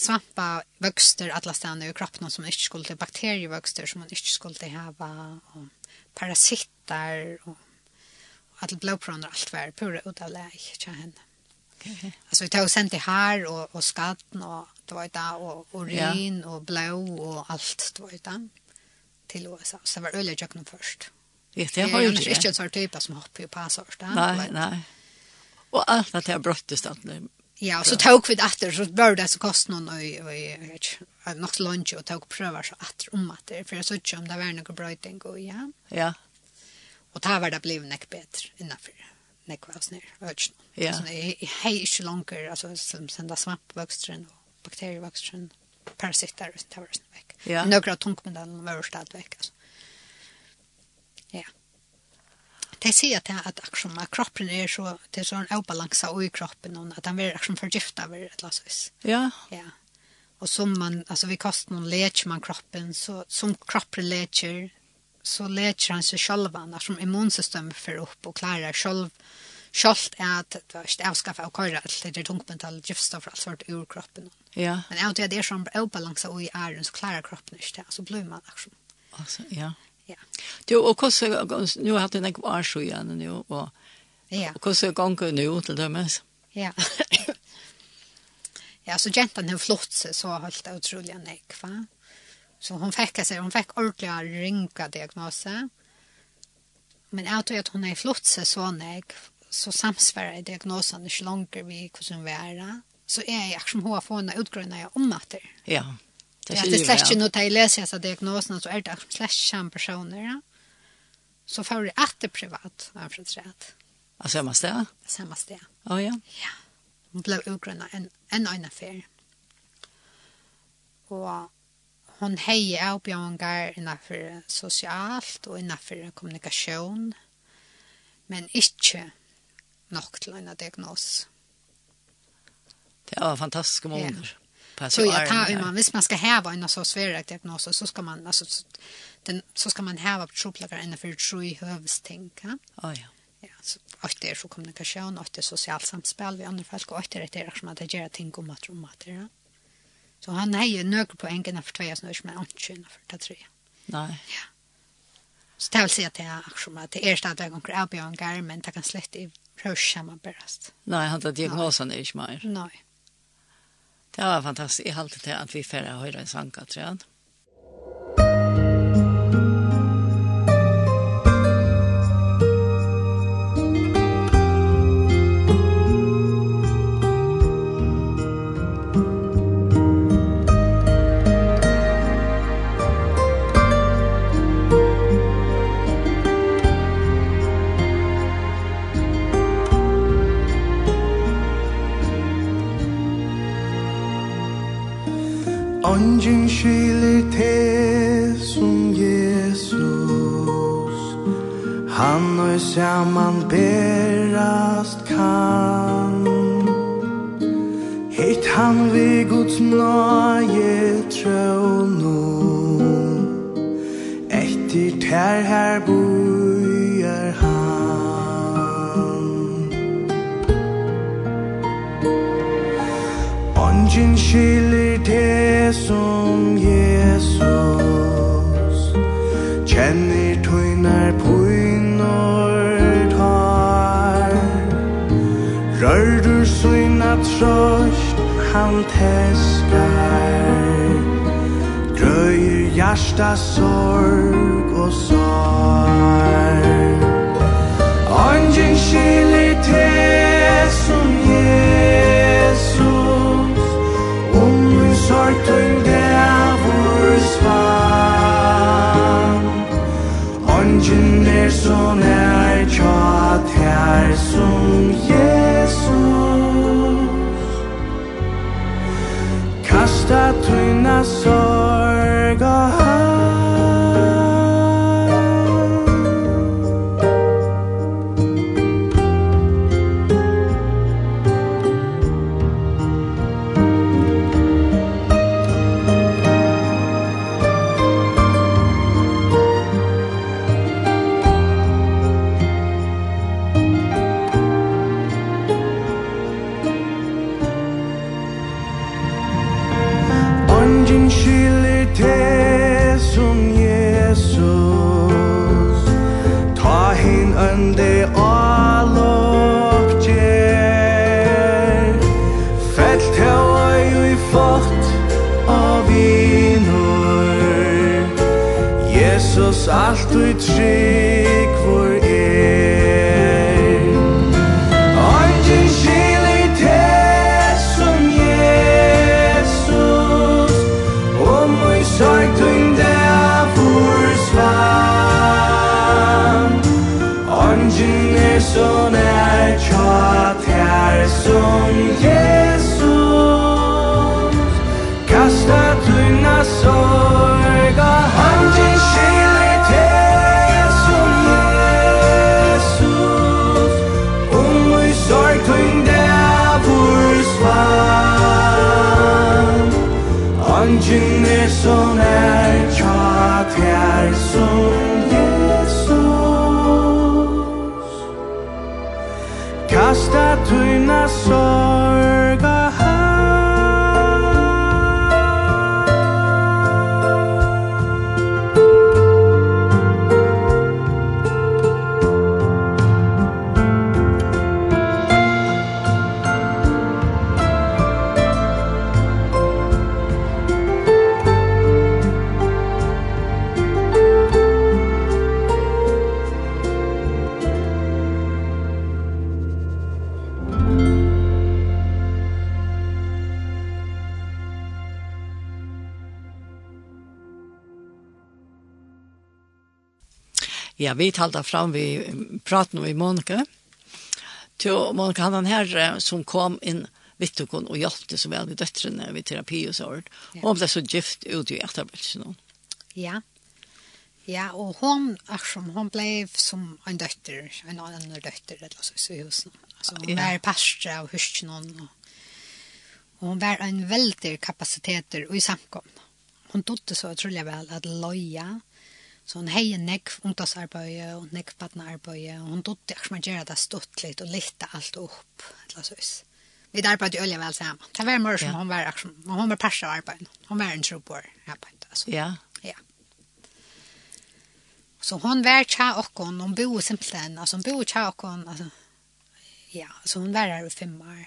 svampa vøkster alle stedene i kroppen som ikke skulle til bakterievøkster som hun ikke skulle til hava, og parasitter, og, og alle blåprøvene, alt var pura ut av leg til henne. Okay. Alltså vi tog sent i här och och skatten och det var det och urin ja. och blå och allt det var det till USA. Så var öliga jag först. Vet jag har ju inte. Inte så typ som hoppar på Nei, Nej, nej. Och at att jag bröttes allt nu. Ja, så tog vi efter så bør det så kost någon och och något lunch och tog prøver så att om att det för så ikke om det var något brøyting og ja. Ja. Och da var det blev näck bättre innenfor näck var snär öch. Ja. Så hej ikke langer, altså som sända svampväxter och bakterieväxter parasitter och tar oss veck. Ja. Några tungt med den stadig vekk. Altså. Ja. Det ser att att action at kroppen är så det er sånn en obalans i kroppen och att han blir action förgiftad eller ett lasvis. Ja. Ja. Och som man alltså vi kastar någon leker man kroppen så som kroppen leker, så leker han sig själva när som immunsystemet för upp och klarar själv Sjalt er at det var ikke avskaffet av køyre alt det tungmetall, giftstoffer, alt svart ur kroppen. Ja. Men av det er som avbalanse og i æren, så klarer kroppen ikke det, så blir man liksom. Altså, ja. Ja. Du, og hvordan, nå har jeg hatt en år så igjen nu, og, ja. og hvordan ganger du nå til dømes? Ja. ja, så jentan har flott seg så helt utrolig nekk, va? Så hon fick sig, hon fick ordentliga ringa diagnoser. Men jag tror att hon är flott sig så nek så samsvarar diagnosen ikke långt vi hvordan vi är. Så är jag som har fått en utgrunna jeg omnatter. Ja, det skiljer vi. Det er slett nu når jeg leser disse så är det slett ikke personer. Ja. Så får du att det privat, har jeg forstått. Av samme sted? Samma sted. Å oh, ja? Ja. Hun ble utgrunna en, en annen affär. Och hon heje avbjørngar innanför socialt och innanför kommunikation. men inte nok til en diagnos. Det var fantastiska måneder. Ja. Så jag tar man, hvis man ska häva en så svårare diagnos så ska man alltså den så ska man häva på troplagar ända för tre hövsting, ja. Ja ja. Ja, så åtte det är så kommunikation och det socialt samspel vi andre folk och att det som att det gjør ting om att rumma det. Ja. Så han er jo nøkker på enkelna för två snörs men for det tre. Nej. Ja. Så det vil si at det er akkurat at det er stadig noen jag men det kan slett i rörsamma berast. Nei, han tar diagnosen är inte mer. Nei. Det var fantastisk. Jeg halte til at vi färre höjda en sang, tror jag. Han og saman berast kan Hitt han vi Guds nøye trå Etter ter her bojer han Ongen skiller det som trøst han teskar. Drøyer hjärsta sorg og sår Ongen skilir te som Jesus. Om vi sortun devur svar. Ongen er som corazón vi talte fram vi pratade med Monica. Till Monica han här som kom in vittukon och hjälpte så väl med döttrarna vid terapi og så. Ja. Hon ble så gift ut i efterbilsen. Ja. Ja, och hon, akkurat, hon blev som en døtter, en annan døtter, eller så, så i husen. Alltså, hun ja. var pastra och Og, og hon var en veldig kapaciteter och i samkom. Hon tog det så utrolig väl att loja Så hon hei en neck ungdomsarbete och neck partnerarbete och hon dotter som man gör det stått litt og lite alt opp, eller så vis. Vi där på att ölja väl samman. Det var mer som hon var action. Hon var persa arbeid. Hon var en trobor arbeid, altså. Ja. Ja. Så hon var tja okkon, hon bo simpelthen altså hon bo tja okkon, altså, ja, så hon var her i fem år.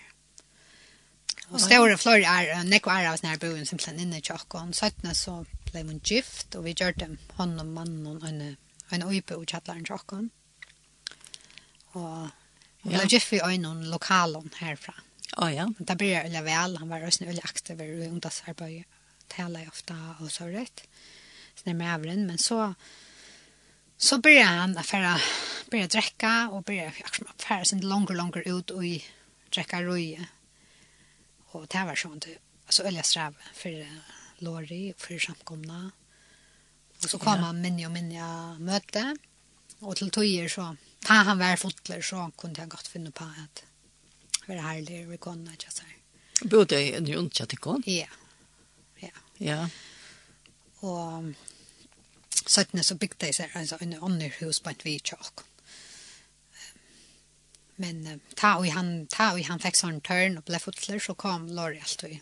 Og Och stora er, är nekvar av sånne här boen simpelthen inne tja okkon, Sötna så blei mun gift, og vi gjør dem hånd og mannen og en, en øype og kjattlæren tjokken. Og vi ja. gift vi øynene lokalen herfra. Å oh, ja. det blir jeg veldig vel, han var også veldig aktiv i ungdomsarbeid, tala jeg ofte og så rett. Så det er med avren, men så så börjar han affära börja dricka och börja liksom affära sin longer longer ut och i dricka röje. Och det var sånt alltså ölja sträv för Lori för samkomna. Och så kom ja. han minne och minne möte. Och till tojer så, ta han var fotler så kunde jag gott finna på att vara härlig och kunna jag säger. Bodde i en juntjatt ikon? Ja. Ja. Ja. Och Sötne så byggde jag sig alltså, en annan hus på ett vidtjock. Men ta och han, ta och han fick sån törn och blev fotler så kom Lori alltid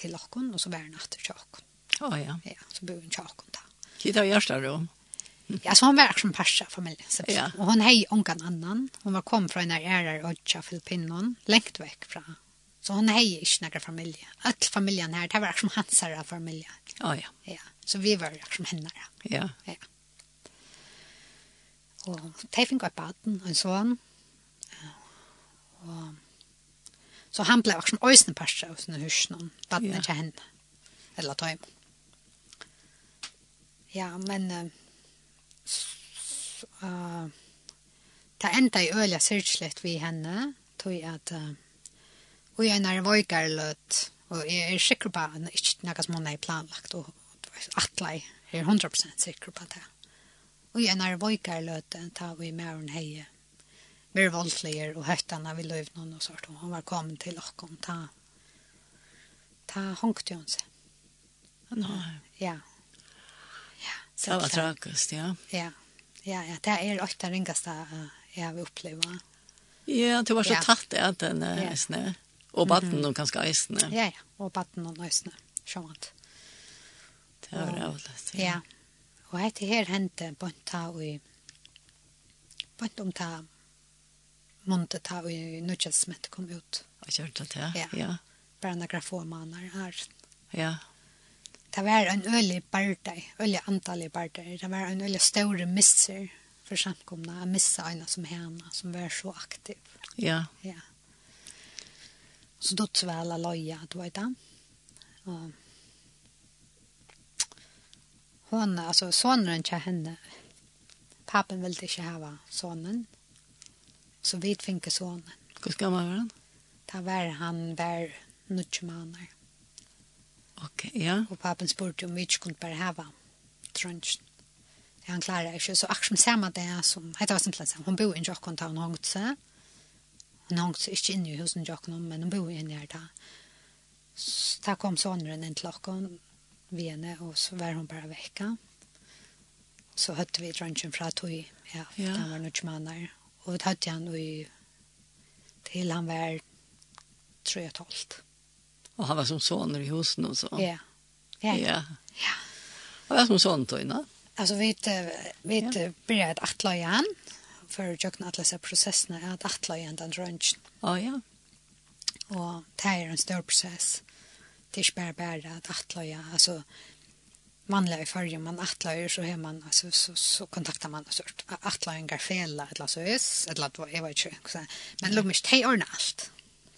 til okken, og så var han etter tjokken. Å ja. Ja, så bor han tjokken okken da. Tid av hjørsta? Ja, så han var som persa familjen. Så. Ja. Och hon hej onkan annan. Hon var kom från en ærer ødja Filippinon, längt väck från Så hon hei ikke nægra familje. All familjen her, det var som hans herre Ja Å ja. Ja, så vi var som henne. Ja. Ja. Og de fikk opp baden, en sånn. Og Så han ble blev också ösnen passa och såna husna vattnet yeah. ikke henne. Eller ta Ja, men eh uh, det enda i öliga syrkligt vi henne tog at uh, och jag när vojkar løt, og jeg er sikker på at det ikke er noe som hun er planlagt og att jag är 100% sikker på det. Och jag när vojkar løt, da vi med henne hejer mer voldelige och hettarna vi löv noen och sånt. Hun var kommet till och kom ta ta honkte hon sig. Ja. Ja. Så var tragisk, ja. Ja. Ja, ja, det är ofta det ringaste jeg har opplevd. Ja, det var så ja. tatt at den är snö. Och vatten mm -hmm. och ganska isne. Ja, ja, och batten och isne. Sjönt. Det var roligt. Ja. ja. Och det her hände på en tag i på en ta måndet har vi i smett kom ut. Jag kjørte det, ja. ja. Bare några få månader her. Ja. Det var en øyelig bardeg, øyelig antallig bardeg. Det var en øyelig større misser for samkomna. Jeg misset en som henne, som var så aktiv. Ja. Ja. Så då tvälla loja, du vet det. Och hon, alltså sonen till henne. Pappen ville inte ha sonen. Så vi finke sonen. Hur gammal var han? Da var han var nødvendig måneder. Ok, ja. Og pappen spurte om vi ikke kunne bare hava trunchen. Det han klarer ikke. Så akkurat som samma det som, det var simpelt sagt, hun bor i en jokken da hun hongt seg. Hun hongt seg ikke inne i husen jokken, men hun bor inne her da. Så da kom sonen inn til okken, vi henne og så var hun bare vekka. Så høtte vi trunchen fra tog, hon, ja, ja. han var nutje månader. Og vi tatt han i, til han var 3 og 12. Og han var som soner i husen og så. Ja. Ja. Ja. ja. Han var som soner då innan. Alltså vi vi ja. började att attla igen för jag att läsa processen att attla igen den drönch. Ja ja. Och det är en stor process. Det är bara bara att attla igen. Alltså vanliga i förr man attla ju så hemma alltså så så kontaktar man så attla en garfela eller så är eller att vad jag vet inte så men låt mig ta ordna allt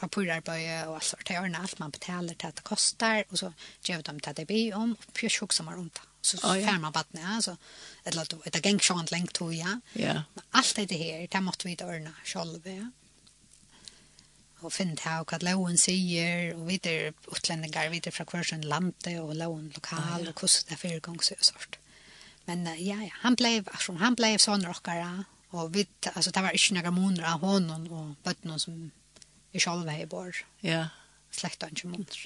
papurarböje och allt sånt. ordna allt man betalar till att det kostar och så ger de till det bi om och pjör tjock som har ont. Så oh, ja. man vattnet, alltså. Eller att det gäng sånt längt tog ja Ja. Allt det här, det måste vi ordna själva. Ja og finne til hva loven sier, og videre utlendinger, videre fra hver sin lande, og loven lokal, og hvordan det er fire ganger og sånt. Men ja, ja, han ble, altså, han ble sånn rockere, og vi, altså, det var ikke noen måneder av hånden, og bøttene som i sjølve i bor. Ja. Slekta og ikke måneder.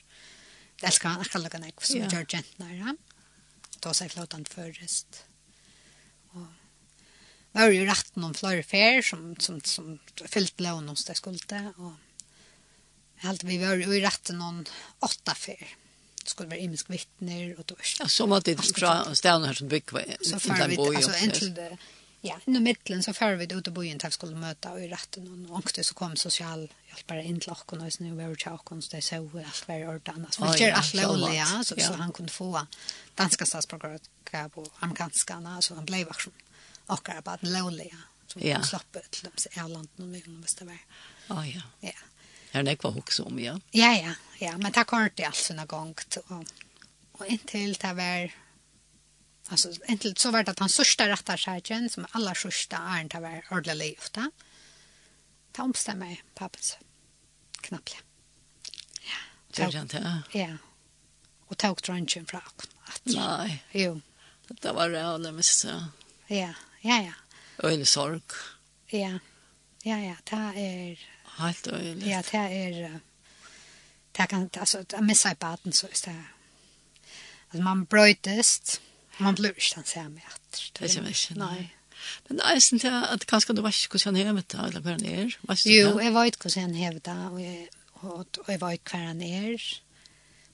Det elsker han akkurat noen jeg, som ja. gjør jentene, ja. Da sier flåten først. Og det var jo rett noen flere fer som, som, som fyllt lån hos det skulde, og Allt vi var i rätten noen åtta fer. Det skulle være imisk vittner og då. Ja, som att det är stedene her här som bygger. Så far vi, Altså, en till det. Ja, nu mittlen så far vi det ut i bojen til vi skulle møte og i rätten og ångst så kom social hjälpare in till och och nu var til tjock så det så alt var ordet annars. Men det är allt lovliga så, så han kunne få danska statsborgerskap og amerikanskarna så han blev också och bara lovliga. Så ja. slapp ut till dem så är landet någon gång måste vara. Ja, ja. Ja här det jag också om ja. Ja ja, ja, men det kom inte alls någon gång och och intill det var alltså intill så var det att han sörsta rättar skärgen som alla sörsta är inte var ordentligt ofta. Det omstämmer pappens knappt. Ja. Det är inte. Ja. Och tog drunchen från att. Nej. Jo. Det var det allra mest. Ja, ja, ja. Öl sorg. Ja. Ja, ja, det är helt øyelig. Ja, det er... Det kan, altså, det missa i baden, så er det... Altså, man brøytest, man blir ikke den samme etter. Det er ikke, nei. Men det er sånn til at kanskje du vet ikke hvordan han hevet det, eller hva han er. Jo, jeg vet hvordan han hever det, og jeg, og, og jeg vet hva han er.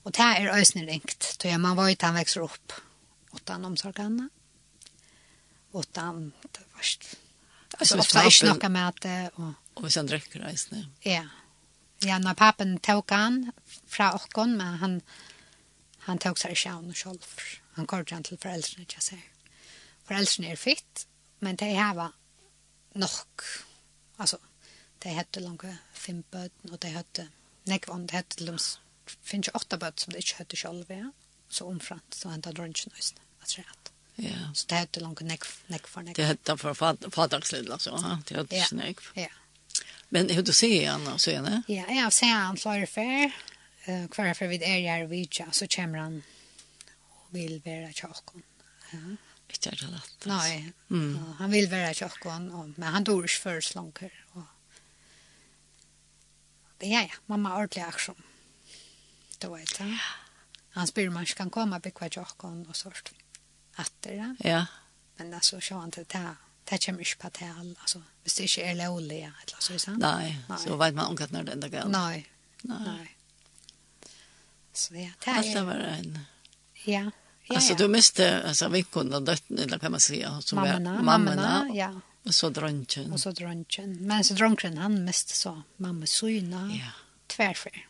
Og det er øyne ringt, tror jeg man vet han vekser opp. Utan omsorgene. Utan, det var ikke... Altså, ofte er ikke noe med det, og... Og hvis han drekker reisende. Ja. Ja, når pappen tok han fra åkken, men han, han tok seg ikke av noe selv. Han går ikke til foreldrene, ikke jeg. Foreldrene er fitt, men de har nok. Altså, de hette langt fem bøten, og de hette nekvann, de hette til finnes jo åtta bøten som de ikke høyde selv, ja. Så omfrant, så hentet drønnsen høyeste, at det rett. Ja. Så det hette langt nek, nek for nek. Det hette for faderslid, altså, ja. Det hette nekv. Ja, ja. Men hur du ser han så är Ja, jag ser han flera för eh kvar för vid är jag vid så kommer han och vill vara tjockon. Ja. Inte är det lätt. Nej. Mm. Ja, han vill vara tjockon men han dors för slanker och Det ja, ja, mamma ordentlig aksjon. Det var ett. Han spyr man kan komma på kvar tjockon och sånt. Att det. Ja. Men alltså så han inte det här det kommer ikke på til altså, hvis det ikke er lovlig, eller så, sant? Nei, Nei, så vet man omkatt når det enda galt. Nei. Nei. Nei. Så ja, det er... Alt var en... Ja, ja, Alltså du miste alltså vinkon och dötten eller kan man säga som mammorna, var mammorna ja. Och så drönchen. Og så dronken. Men så dronken, han miste så mamma syna. Ja. Tvärfär.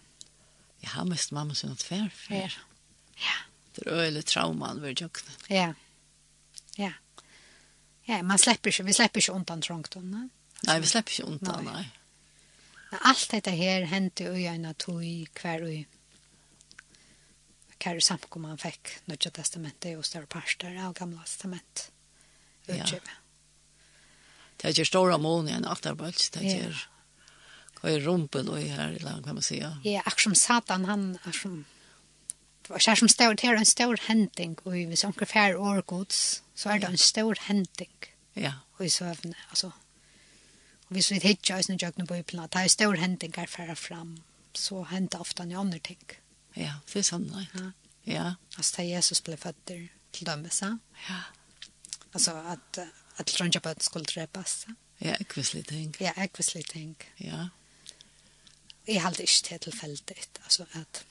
Ja, han miste mamma syna tvärfär. Ja. Ja. Det är öle trauman vid jocken. Ja. Ja. Ja, man släpper sig, vi släpper ju undan trångton, ne? Nej, vi släpper ju undan, nej. Men allt detta här hände ju en att i kvar och kvar samkom han fick Nya testamentet och större parster av Gamla testament. Ja. Det är ju stora mån i en bara det är. Och i rumpen och i här eller kan man säga. Ja, eftersom som satan han ach som var som stod här en stor händing och vi sånkar fär årgods så er det en stor hending. Ja. Og i søvne, altså. Og hvis vi hittar oss når jeg på yplen, at det er stor hending her færre fram, så hender ofte noen andre ting. Ja, det er sånn, ja. ja. Altså, da Jesus ble født til dømmelse. Ja. Altså, at, at Trondja på at skulle drepes. Ja, ekvislig ting. Ja, ekvislig ting. Ja. Jeg halte ikke til tilfeldig, altså at...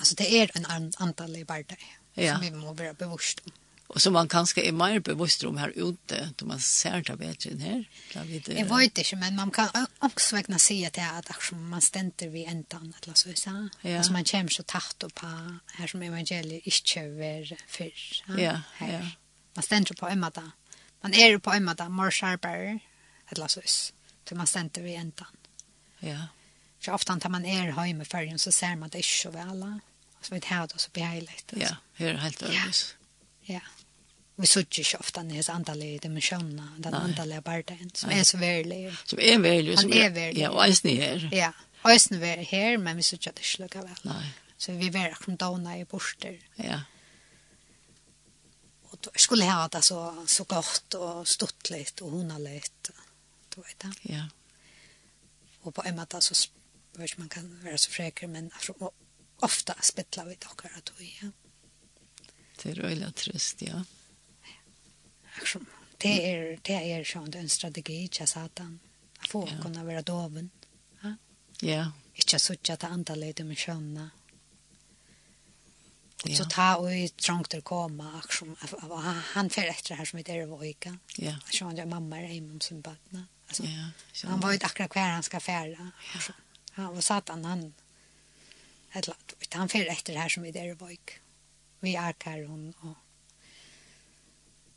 Altså, det er en antallig hverdag ja. som vi må være bevorst om. Och som man kanske är mer bevisst om här ute, då man ser det bättre än här. Det jag vet inte, men man kan också verkligen se att det att man ständer vid en eller så. så. Ja. Alltså man kommer så tatt på här som evangeliet inte över förr. Ja, ja. Ja. Man ständer på en måte. Man är på en måte, mer skärpare eller så. Så man ständer vid en Ja. Så ofta när man är hemma i färgen så ser man det inte så väl. Så vi tar det så behagligt. Ja, det är helt övrigt. Ja. ja vi suttjer ikke ofte hans andalige dimensjoner, den Nei. andalige bardagen, som Nei. er så verlig. Som er verlig. Han er, er verlig. Ja, og eisen er her. Ja, eisen er her, men vi suttjer det ikke lukket vel. Nei. Så vi var akkurat dåna i borster. Ja. Og då skulle ha det så, så godt og stått litt og hona litt. Du vet det. Ja. Og på en måte så spør ikke man kan være så freker, men ofta spittler vi det akkurat. Ja. Det er røyla trist, ja. Ja liksom. Det är det är sånt en strategi till satan. Att få ja. kunna vara doven. Ja. Ja. Inte så att antalet med skönna. Ja. Så ta och trångt att komma liksom han för efter här som heter Ervoika. Ja. Så han mamma är hemma sin barn. Alltså. Ja. Han var ju akkurat kvar han ska färda. Ja. Han var satan han. Ett lat. Han för efter här som heter Ervoik. Vi är hon och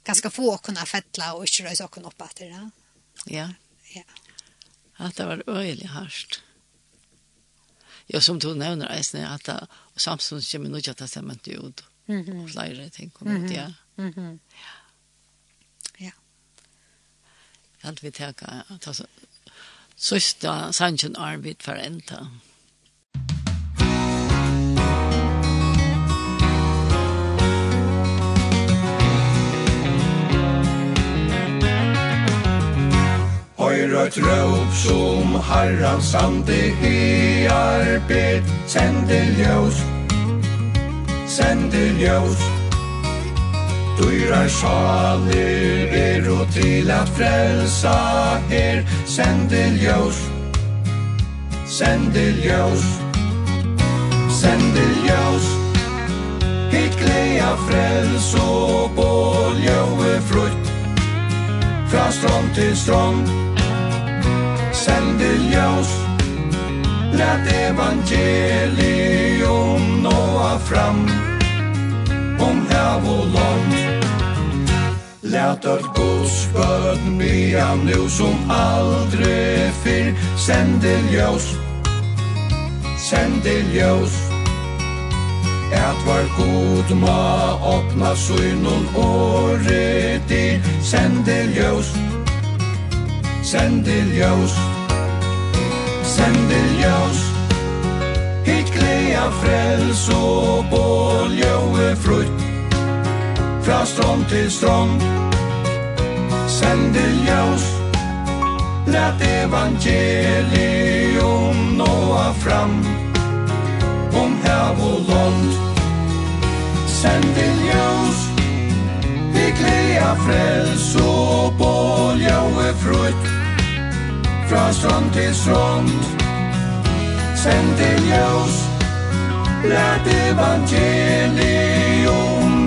ganska få kunna fettla och inte röjs och kunna upp efter det. Ja. Ja. Att det var öjligt harsht. Ja, som du nämner är att det samstånd kommer nog att det stämmer inte ut. Mm -hmm. Och flera ting kommer ut, ja. Mm -hmm. Ja. Ja. Allt vi tänker att alltså, sista sanchen arbet för ända. Mm Høyr og trøp som harran sande hear bet Sende ljøs, sende ljøs Dyra sjaler er og til at frelsa her. Sende ljøs, sende ljøs Sende ljøs gleda frels og bål jøve frutt Fra strand til strand sender ljós. Lät evangelium nåa fram Om hav og land Lät öll Guds bön bya nu som aldri fyrr. Sender ljós Sender ljós. At var god ma opna synun året i. Sendel ljøs sendel ljós sender ljós. Hitt glea frels og bål ljøe frutt. Fra strand til strand Sender ljós. Lät evangelium nåa fram. Om hav og land Sender ljós. Hitt glea frels og bål ljøe frutt fra strand til strand Send til ljøs Lært evangelium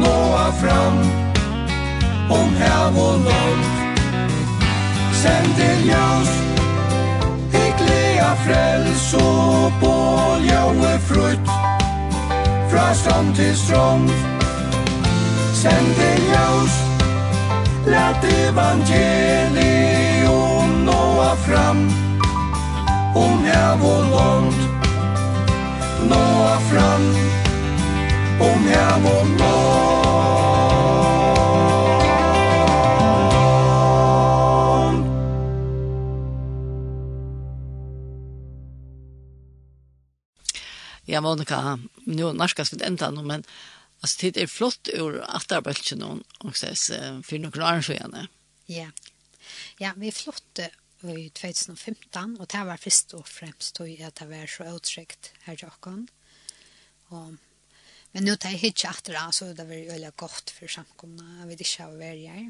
nå fram Om hev og land. Send til ljøs Hygglega frels og bål Ljøe frutt. Fra strand til strand Send til ljøs Lært evangelium nåa fram Om häv och lånd Nåa fram Om häv och lånd Ja, Monica, nu narskas vi ända nu, men Alltså det är flott ur att arbeta någon och ses för några år sedan. Ja. Ja, vi är flott i 2015, og det var først og fremst tog at det var så uttrykt her til åkken. Og, men nå tar jeg ikke etter det, så det var veldig godt for samkomne. Jeg vet ikke hva vi er her.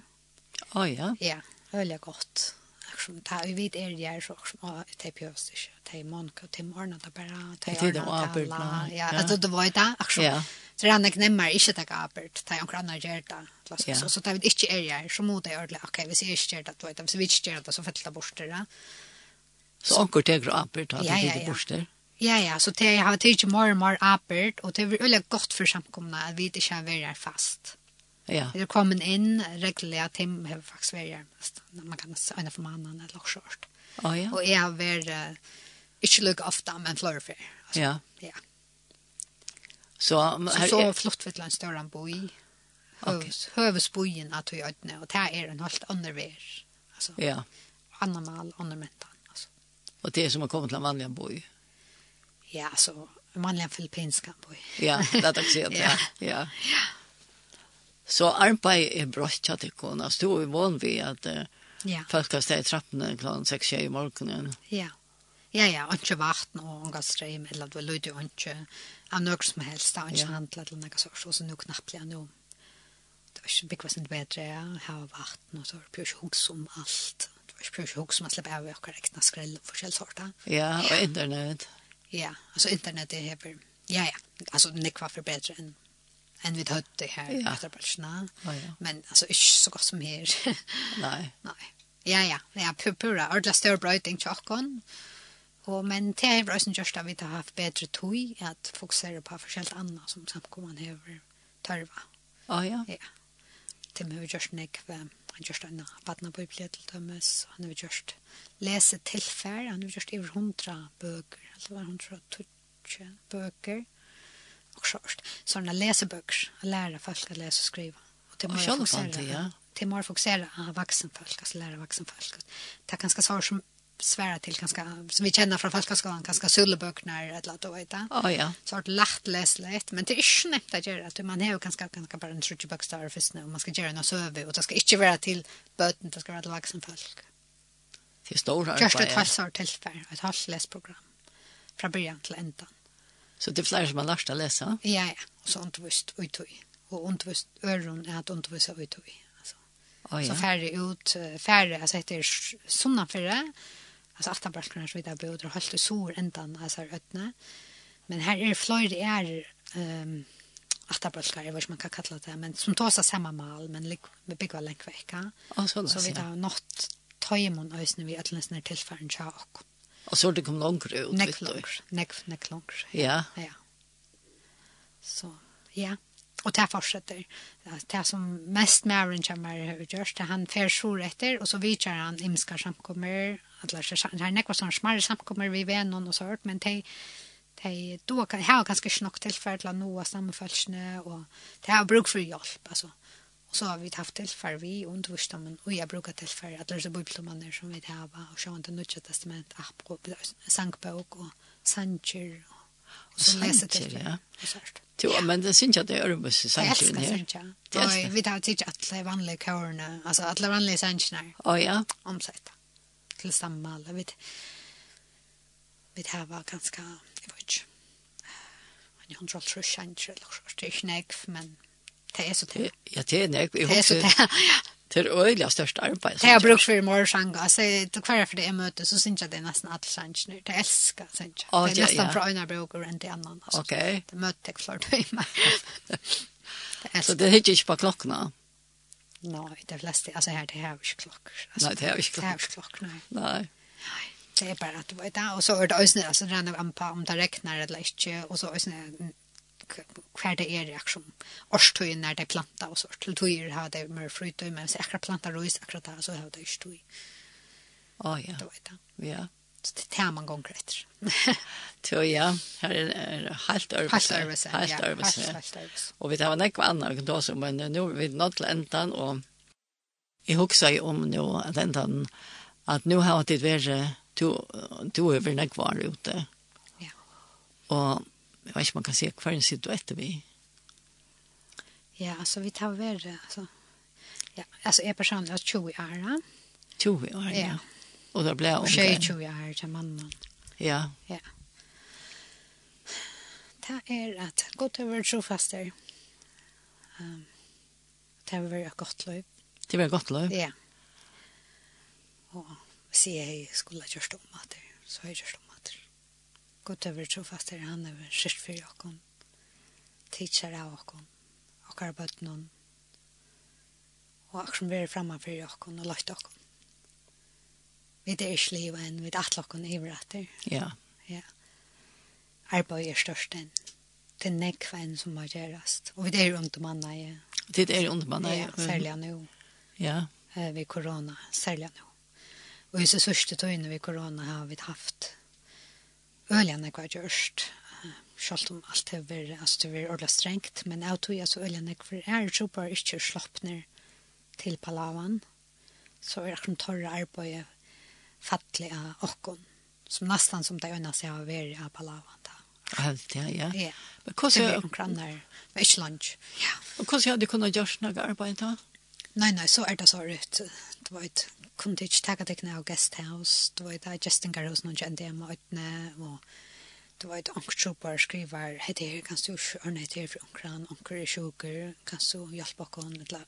Å oh, ja? Ja, veldig godt liksom ta vi vet er det så som ta på oss det ta i monka till morgon att bara ta i alla ja. alltså det var det action så det han nämner inte ta kapert ta en granna gerta så så ta vi inte er det så mot det ordla okej vi ser inte det då utan så vi inte det så fällta bort det. Så ankor tar apert ta det bort det Ja, ja, så det har tidsi mer og mer apert og det er veldig godt for samkomna at vi inte kan vara fast. Ja. Det er kommet inn regelig at Tim har faktisk vært hjemme. Man kan se en for mannen eller også skjort. Oh, ja. Og jeg har vært uh, ikke lykke ofte, men flere før. Ja. Ja. Så, her, så, så flott vet du en større enn boi. Okay. Høvesboien at vi øyne, og det er en helt andre vær. Altså, ja. Anna mal, andre mentan. Altså. Og det er som å komme til en vanlig boi? Ja, altså, en vanlig filippinsk boi. ja, det er takk sikkert, ja. Ja. ja. Så arbeid er brått at det kunne. Jeg stod i vann ved at uh, ja. folk har steg i trappene klokken 6 i morgenen. Ja. Ja, ja, og ikke varten og unga strøm, eller det var lydig og ikke av noe som helst, og ikke ja. handlet eller noe sånt, og så nå knappelig nå. Det var ikke bygget sin bedre, ja, her var varten, og så var det ikke hos om alt. Det var ikke hos om å slippe av og rekna skrell og forskjellige sorter. Ja, og internett. Ja, altså internett er hever, ja, ja, altså nekva for bedre enn enn vi tøtte her ja. etter Balsjana. Ja, ja. Men altså, ikke så godt som her. Nei. Nei. Ja, ja. Ja, pura, pura. Ordla større brøyting til åkken. Og, men det er bra som gjørs vi har haft bedre tog, at fokusere på forskjellt annet som samkommende hever tørva. Å, ja. Ja. Til vi har gjørs nekve, han gjørs en badna på yppelighet til dømes, han har vi gjørs lese tilfær, han har vi gjørs over hundra bøker, eller var hundra tutsi bøker och sånt. Sådana läseböcker, att lära folk att läsa och skriva. Och det måste fokusera. Ja. Det måste fokusera på vuxna folk, alltså lära vuxna folk. Det är ganska svårt som svära till ganska som vi känner från folkskolan ganska sulleböcker eller att vet jag. Å ja. Så att lätt läs lätt men det är ju snäppt att göra att man är ju ganska ganska bara en trutje bokstav för snö man ska göra något så över och det ska inte vara till böten det ska vara till vuxen folk. Det står här. Just ett halvt år till ett halvt läsprogram. Från början till ändan. Så det er flere som har lært å lese? Ja, ja. Og så undervist ut och Och undervist öron er at undervisa ut och alltså. Oh, ja. Så färre ut, færre, altså etter sådana färre. Alltså aftanbarsklarna så jeg böder og holdt det sår ändan, altså, øtene. Men her er flere er um, aftanbarsklar, jeg vet ikke om man kan kalla det, men som tar seg samme mal, men vi med byggva länkväcka. Oh, så, så vi har nått tøymon tajmon ösnen vid ötlandsna tillfärden tja och Och så det kom långt ut. Näck långt. Näck, näck långt. Ja. Ja. Så, ja. Och det fortsetter. fortsätter. Det här som mest med Aaron kommer hur görs det. Han fär så etter, och så vidtjer han imska samkommer. Alla det här näck var sådana smarre samkommer vi vet någon och så hört. Men det de då kan jag ganska snock till för att nå sammanfälsne och det har bruk för hjälp alltså. Mm så har vi haft tillfär vi undervisar men och jag brukar tillfär att läsa bibelmanner som vi har og så har inte nytt testament app och sankbok och og och så leser till ja. Jo, men det syns jag det är uppe så sancher här. Det är vi tar till att alla vanliga körna, alltså alla vanliga sancher. Ja ja. Omsätta. Till samma alla vet. Vi har ganska jag vet inte. Man har inte alls sancher eller så det är men det er så det. Ja, det er nek. Det er så det. Det er øyelig største arbeid. Det har brukt för morgorsang. Altså, det hver for det är möte så synes jeg det er nesten alla sanger. Det elsker, syns jag. Det är nästan fra øyne bruker enn det annan. Ok. Det møter jeg flere timer. mig. Så det hittar ikke på klokkene? Nei, det flesta, Altså, her, det här ikke klokker. klockor. Nej, det här är inte. Det här är inte klockor, nej. Nej det at du vet det. Og så er det ösnä alltså den av ampa om det regnar eller ikke. Og så ösnä hver det er jak som årstøyen når det planta og sånt. Til tøyer har det mer frytøy, men hvis jeg akkurat planta røys akkurat det, så har det ikke tøy. Å ja. Det var det. Ja. Så det tar man gonger etter. Tøy, ja. Her er helt øvelse. Helt øvelse, ja. Helt øvelse. Helt øvelse. Og vi tar var nekva annar vi kan ta oss om, men nå er vi nått til endan, og jeg husker jo om nå at endan, at nå har det vært, du, du er vi nekva ute. Ja. Og jeg vet ikke om man kan si hva en sitter vi. Ja, altså vi tar värre altså, Ja, altså jeg personlig har 20 år. 20 år, ja. ja. Og Och då blir hon 20 år til mannen. Ja. Ja. Det är att gå till vår trofaster. Um, det var ett godt løp. Det var ett gott liv? Ja. Og sier jeg skulle ha gjort om at det så har jeg gjort om Gud över trofast är han över kyrst for jakon. Teacher av jakon. Og har bött någon. Och akkur som vi er fremme for jakon og lagt jakon. Vi det är sliva en vid att lakon i vratter. Ja. Ja. Arbeid er størst enn. Det er nekva enn som må gjerast. Og vi det er om anna, i. Det er under manna i. Ja, særlig nå. Ja. Vid korona, særlig nå. Og i så sørste tøyne vid korona har vi haft øyne jeg har gjort. Selv om alt det var, altså det var ordentlig strengt, men jeg tog så øyne jeg for er så bare ikke slappner til Palawan, så er det torre arbeidet fattelig av åkken, som nesten som det øyne seg har vært av Palawan da. Helt, ja, ja. Ja. Men hvordan... Det blir omkranner, men ikke lunch. Ja. Og hvordan hadde du kunnet gjøre noe arbeid da? Nei, nei, så er det så rett. Det var et kunde ikke ta deg ned av guesthouse det var det Justin Garros någon jag det med att och det var ett anktrupper skriver hette her, kan du ordna det her for ankeren, anker er sjuker kan du hjelpe kon eller la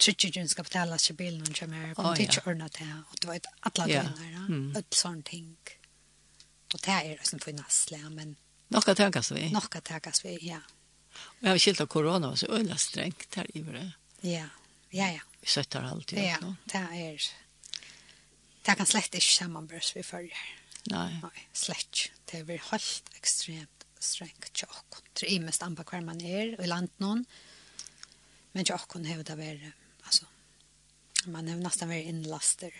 Tryggjøgjøn skal betale seg bilen og kommer her, men det ikke ordnet det. Og det var et alle døgner, et sånt ting. Og det er liksom for finnassle, men... Nokka tøkast vi. Nokka tøkast vi, ja. Og jeg har skilt av korona, så øyla strengt her i det. Ja. Ja, ja. Vi søtter alltid. Ja, no? det er... Det kan slett ikke sammenbørs vi følger. Nei. Nei, slett. Det blir helt ekstremt strengt til åkken. Det er imest an på hver man er, og i land noen. Men til åkken har det vært, altså, man har nesten vært innlaster.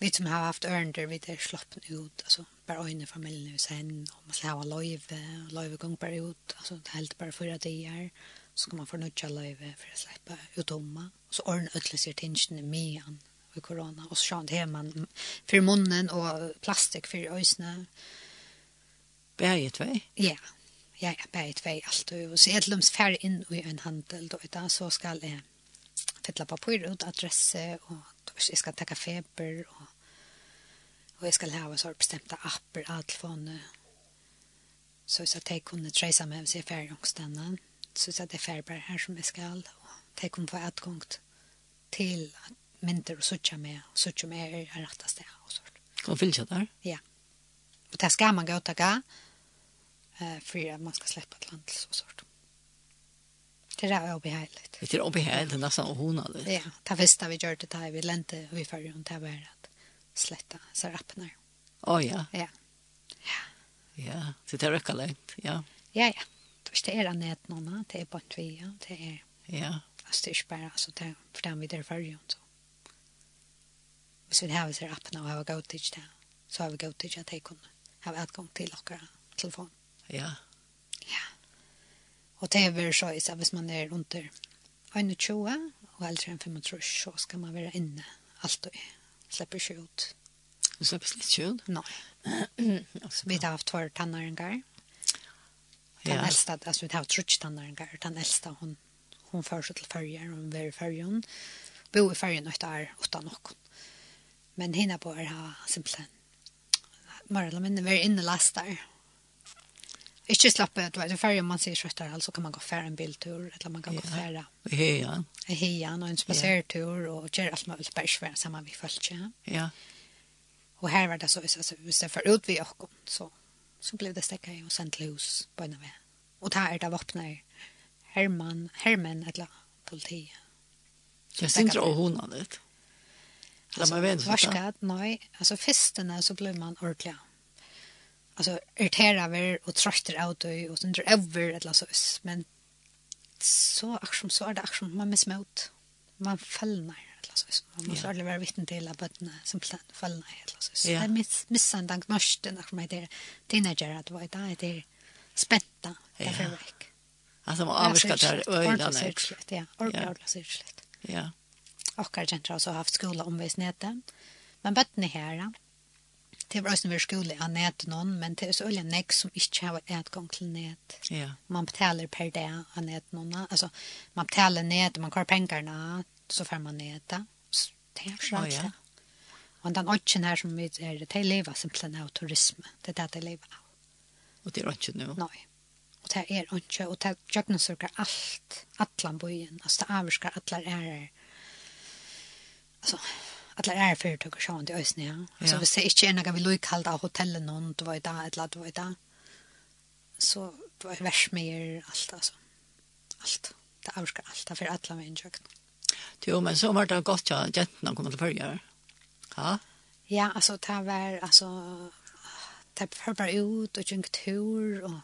Vi som har haft ørender, vi er sloppen ut, altså, bare øyne familien hos henne, og man skal ha løyve, og løyve gong bare ut, altså, det er helt bare fyra dager. Ja så kan man få nødja løyve for å slippe ut utdomma. Og så ordner ødelig sier tingene med han i korona. Og så sjøen det man for munnen og plastikk for øysene. Bære tvei? Ja, ja, ja, bære tvei alt. Og så er det løms færre inn i en handel, då, da, så skal jeg fylla papir ut adresse, og jeg skal takke feber, og, og jeg skal ha så bestemte apper, alt for Så, så jeg kunne treise meg hvis jeg er ferdig omstendene så satt jeg ferdig bare her som jeg skal, og det kom for adgång til at mynter og suttje med, og suttje med er er rett av sted, og sånt. Og fylkja der? Ja. Og det skal man gå til å for at man skal slippe et land, og sånt. Det er jo behagelig. Det er obeheiligt, det er nesten det. Ja, det visste vi gjør det da, vi lente, vi følger om det var at sletta så rappene. Å ja? Ja. Ja. Ja, så det er røkka lengt, ja. Ja, ja hvis det er en nett noen, det er på en tvi, det er ja. styrsbæra, altså det er for dem vi der før, så. Hvis vi har oss appen og har gått til det, så har vi gått til at jeg kunne ha adgang til dere telefon. Ja. Ja. Og det er veldig så, så hvis man er under 21 og eldre enn 35, så skal man være inne alltid. Slipper ikke ut. Du slipper ikke ut? Nei. Vi har haft tvær tanner en gang. Den ja. äldsta, alltså vi har trutsch tannaringar, den äldsta hon hon förs till färger hon var i färgen. Bo i färgen och där utan någon. Men hinna på er ha simpelthen. Marla men var inne lastar. Ikke slappe, du vet, færre man sier skjøtter, altså kan man gå færre en biltur, eller man kan gå færre. I heian. I heian, og en spasertur, og gjør alt man vil bærsvære sammen vi følger. Ja. Og her var det så, hvis det får ut vi åkken, så så blev det stekket og sendt til hus på en av det. Og där er det våpner Herman, Herman eller politi. Jag syns inte hon har det. Alltså, man vet inte. nej. Alltså, festerna så blev man ordentlig. Altså, irriterer vi og trøster av dig och sen over över eller så. Men så, akkurat, så er det akkurat Man missmöt. Man fällnar eller så. Man måste aldrig vara vittne till att bötterna som fallna eller så. Det är missan dank mörsten när man är teenager att vara där. Det är spänta. Det är förväck. Alltså man avskat där öjlan. Ja, orkar så utslätt. Ja. Och kanske har så haft skola omvis nätet. Men bötterna här. Det var också när vi skulle av nät någon, men det är så olja nek som inte har utgång till nät. Ja. Man betalar per dag av nät någon. Alltså, man betalar nät, man kör pengarna så får man äta. Det är så här. Ja. Og den ötchen her som vi er, det lever simpelthen av turisme. Det er det det lever av. Och det är inte nu? Nei. Og det er inte, og det jöknarsökar alt, atlan bøyen, altså det avskar alla är altså, alla är företag og sånt i ösnen. Ja. Så hvis det ikke er noe vi lojk av hotellet noen, det var i dag, eller ladd var i dag, Så det var ju värst mer allt alltså. Alt. Det avskar allt, för alla människor. Jo, men så var det godt ja, jentene kom til følge. Ja? Ja, altså, det var, altså, det var bare ut og gikk tur, og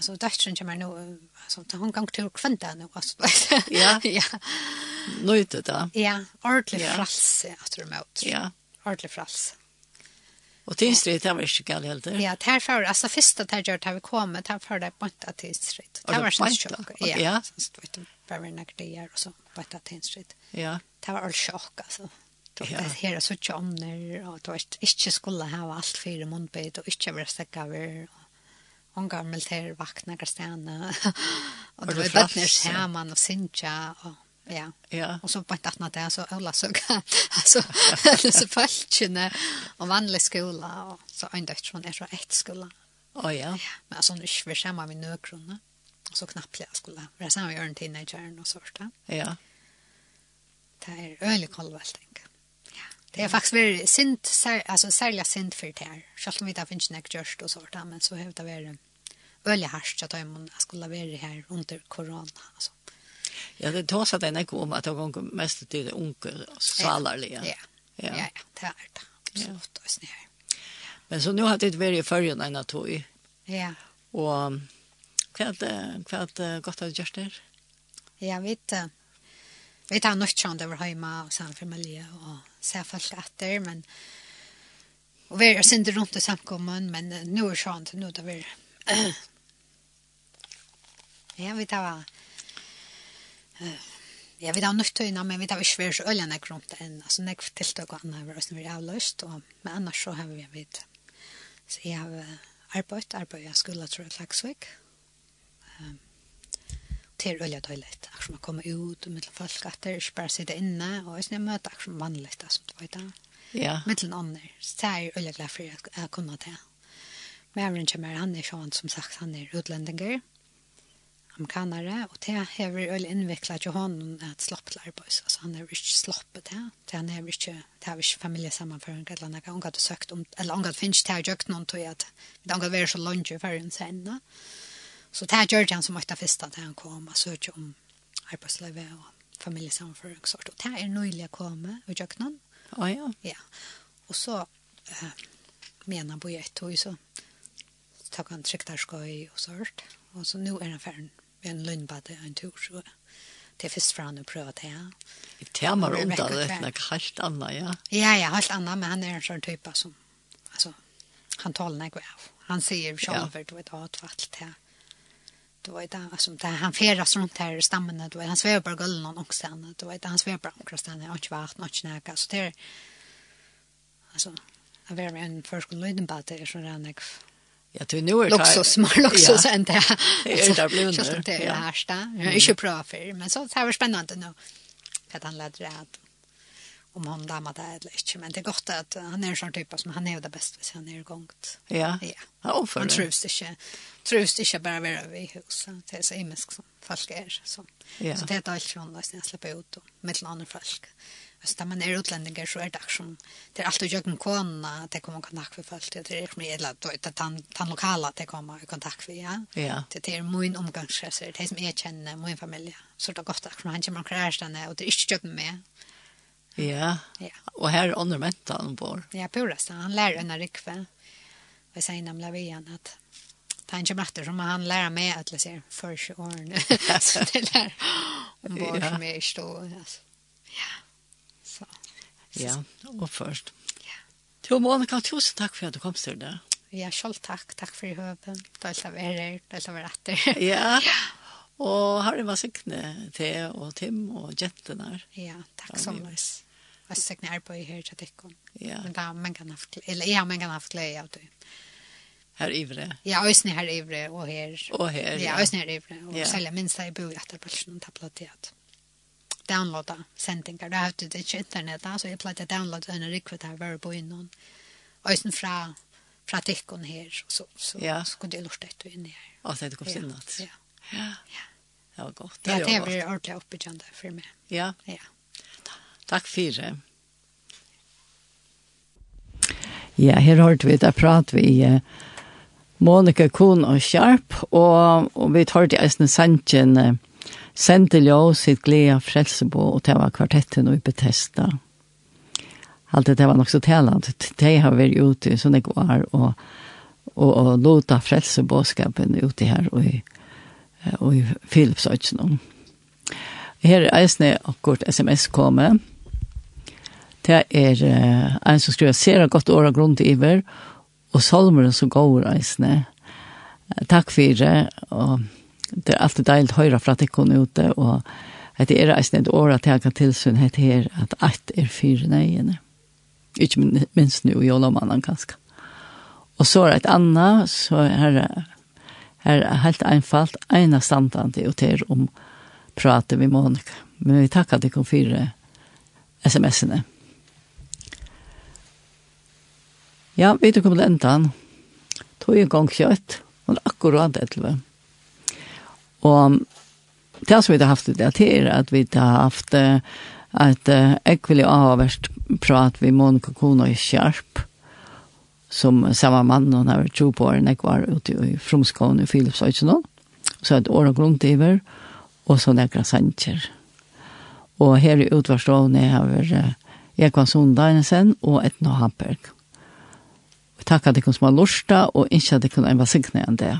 alltså därchen kommer nu alltså ta hon gång till kvanta nu alltså ja. Ja. Nöjt då ja ordentlig ja. frals att du mot ja. Ordentlig frals. Och tinstrit det var inte gal helt ja det här för alltså första det gjort har vi kommit, det här för det på att tinstrit det var så chock ja. Ja Barina Greer och så på ett tinstrit. Ja. Det var all chock alltså. Det ja. här så tjomner och det var inte skulle ha allt för munbit och inte vara stäcka över. Hon gammalt här vakna Kristiana. och det var bättre skärman och sinja och Ja. ja. Och så på ett annat det, så alla så alltså det så falskne och vanlig skola och så ända från är så ett skola. Oh, ja. ja. Men alltså nu är vi samma med nökrona så knappt jag skulle vara samma med en tinna i och sånt. Ja. Det är ölig kolvalt tänka. Ja. Det är faktiskt väldigt sint, sär, alltså särskilt sint för det här. Självt om vi inte finns näkt görst och sånt, men så har det varit ölig harskt att jag skulle vara här under corona. Alltså. Ja, det tar sig den här om att jag gånger mest till det onkel salarliga. Ja, ja, ja, ja, det är det. Absolut, ja. Men så nu har det varit i förrjön en av tog. Ja. Och Hva er det godt av gjørst Ja, vi vet det. Vi tar nok sånn over hjemme og sammen familie og ser folk etter, men og vi er sinde rundt i samkommen, men nå er sånn til nå da vi Ja, vi tar Ja, vi tar nok tøyna, men vi tar ikke vært så øyne nek rundt enn, altså nek tiltak og annet var oss når vi er avløst, og men annars så har vi vidt. Så jeg har arbeidt, arbeidet, jeg skulle tror jeg, Klagsvik, Det er øyelig døylig, akkur som å komme ut og mittel folk, at det er ikke bare sitte inne, og jeg snir møte akkur som vanlig, da, som du vet da. Ja. Mittel andre, så jeg er jeg øyelig glad for at jeg kunne det. Men jeg kommer, han er sånn, som sagt, han er utlendinger, amerikanere, og det har vi øyelig innviklet til honom at slopp til arbeid, altså han hever ikke sloppet det, det han hever ikke, det hever ikke familiesammenføring, eller han hadde søkt om, eller han hadde finnes til å gjøre noen, til at det hadde vært så langt i ferien senere, Så det här gjorde han som måtte första til han kom og sökte om arbeidslivet og familiesammenføring og sånt. Og det er nøylig å komme og gjøre noen. Ja, ja. Ja. Og så eh, menar på ett tog, så tar han trycktarskoj och sånt. Och så nu är han färdig med en lundbade en tur så det är först från att pröva det här. Det termer om det är något helt annet, ja? Ja, ja, helt annat, men han är en sån typ som, alltså, han talar något av. Han säger själv, ja. du vet, att allt det här du vet han alltså där han färdas runt här i stammen du vet han svävar på gullen och också han du vet han svävar på omkring stammen och vart något snäka så där alltså jag var med en först kunde lyden på det så där näck Ja, du nu är det så smart också så det. Det där blev det. Det är härsta. Jag är ju bra för men så det här var spännande nu. Att han lärde det att om hon dammar det eller inte. Men det är gott att han är en sån typ som han är det bästa hvis han är igång. Ja, ja. ja och för han trus inte, trus inte bara vara vid huset. Det är så imensk som folk är. Så, ja. så det är allt från att jag släpper ut och mellan andra folk. Alltså när man är utlänningar så är det som det är alltid jag kan kona att det kommer i kontakt med folk. Det är mer eller då att han han lokala att det kommer i kontakt med ja. Ja. Det är min omgangskrets, det är som jag känner min familj. Så det är gott att han kommer krästarna och det är inte jag med Ja. ja. Och här är mentan på. Ja, på Han lär en rikve. Och säger nämnde vi igen att ta kommer efter som han lär mig att läsa för 20 år nu. så det lär om bort som jag Alltså. Ja. Så. Ja, och först. Ja. Jo, Monica, tusen tack för att du kom till det. Ja, själv tack. Tack för i höven. är av er er. Dåligt av er efter. Ja. Och har det var siktne till och Tim och jätterna. Ja, tack så mycket. Jag sökte arbete här till Tekon. Ja. Men kan man kan haft eller ja man kan haft läge av det. Här ivre. Ja, ösn här ivre och här. Och här. Ja, ösn här ivre och sälja minsta i bo efter bulsen och tabletet. Downloada sendingar. Det har det inte internet alltså jag plattar downloada en rikvet här var på innan. Ösn fra fra Tekon här så så ja. så kunde jag lusta ut in här. Och så det kom sen Ja. Ja. Ja. Det var gott. Det var ordentligt uppbyggande för mig. Ja. Ja. Takk for Ja, her hørte vi det prat vi uh, Monika Kuhn og Sharp, og, og vi hørte eisen Sanchin uh, Sentelio sitt glede Frelsebo, og det var kvartetten og i Bethesda. Alt det var nok så talant. De har vært ute som det går, og, og, og låta Frelsebåskapen ute her, og i, og i Philipsøtjennom. Her er eisen akkurat sms-kommet, Det er uh, en som skriver, ser godt år åra grunn til iver, og salmeren som går reisende. Takk for det, og det er alltid deilig å høre fra at jeg kunne ute, og det er reisende et år at jeg kan tilsyn hette her, at alt er fire nøyene. Ikke minst nå, jolamannen kanskje. Og så er det et annet, så er det her er helt einfalt, ena standande og til om pratet vi Monika. Men vi takkar deg kom fire sms-ene. Ja, vi tog kom til enden. Tog en gang kjøtt, og akkurat etter. Og det som vi har haft det, det er at vi har haft at jeg ville ha vært prat vi Monika Kona i Kjærp, som samme mann, og når tro på en ekvar ute i Fromskån i Filipsøysen, så et år og grunntiver, og så nekra sanger. Og her i utvarstående har vi Ekvann Sundagsen og Etna Hamberg. Vi takkar dig som har lust och inte att dig kan enn det.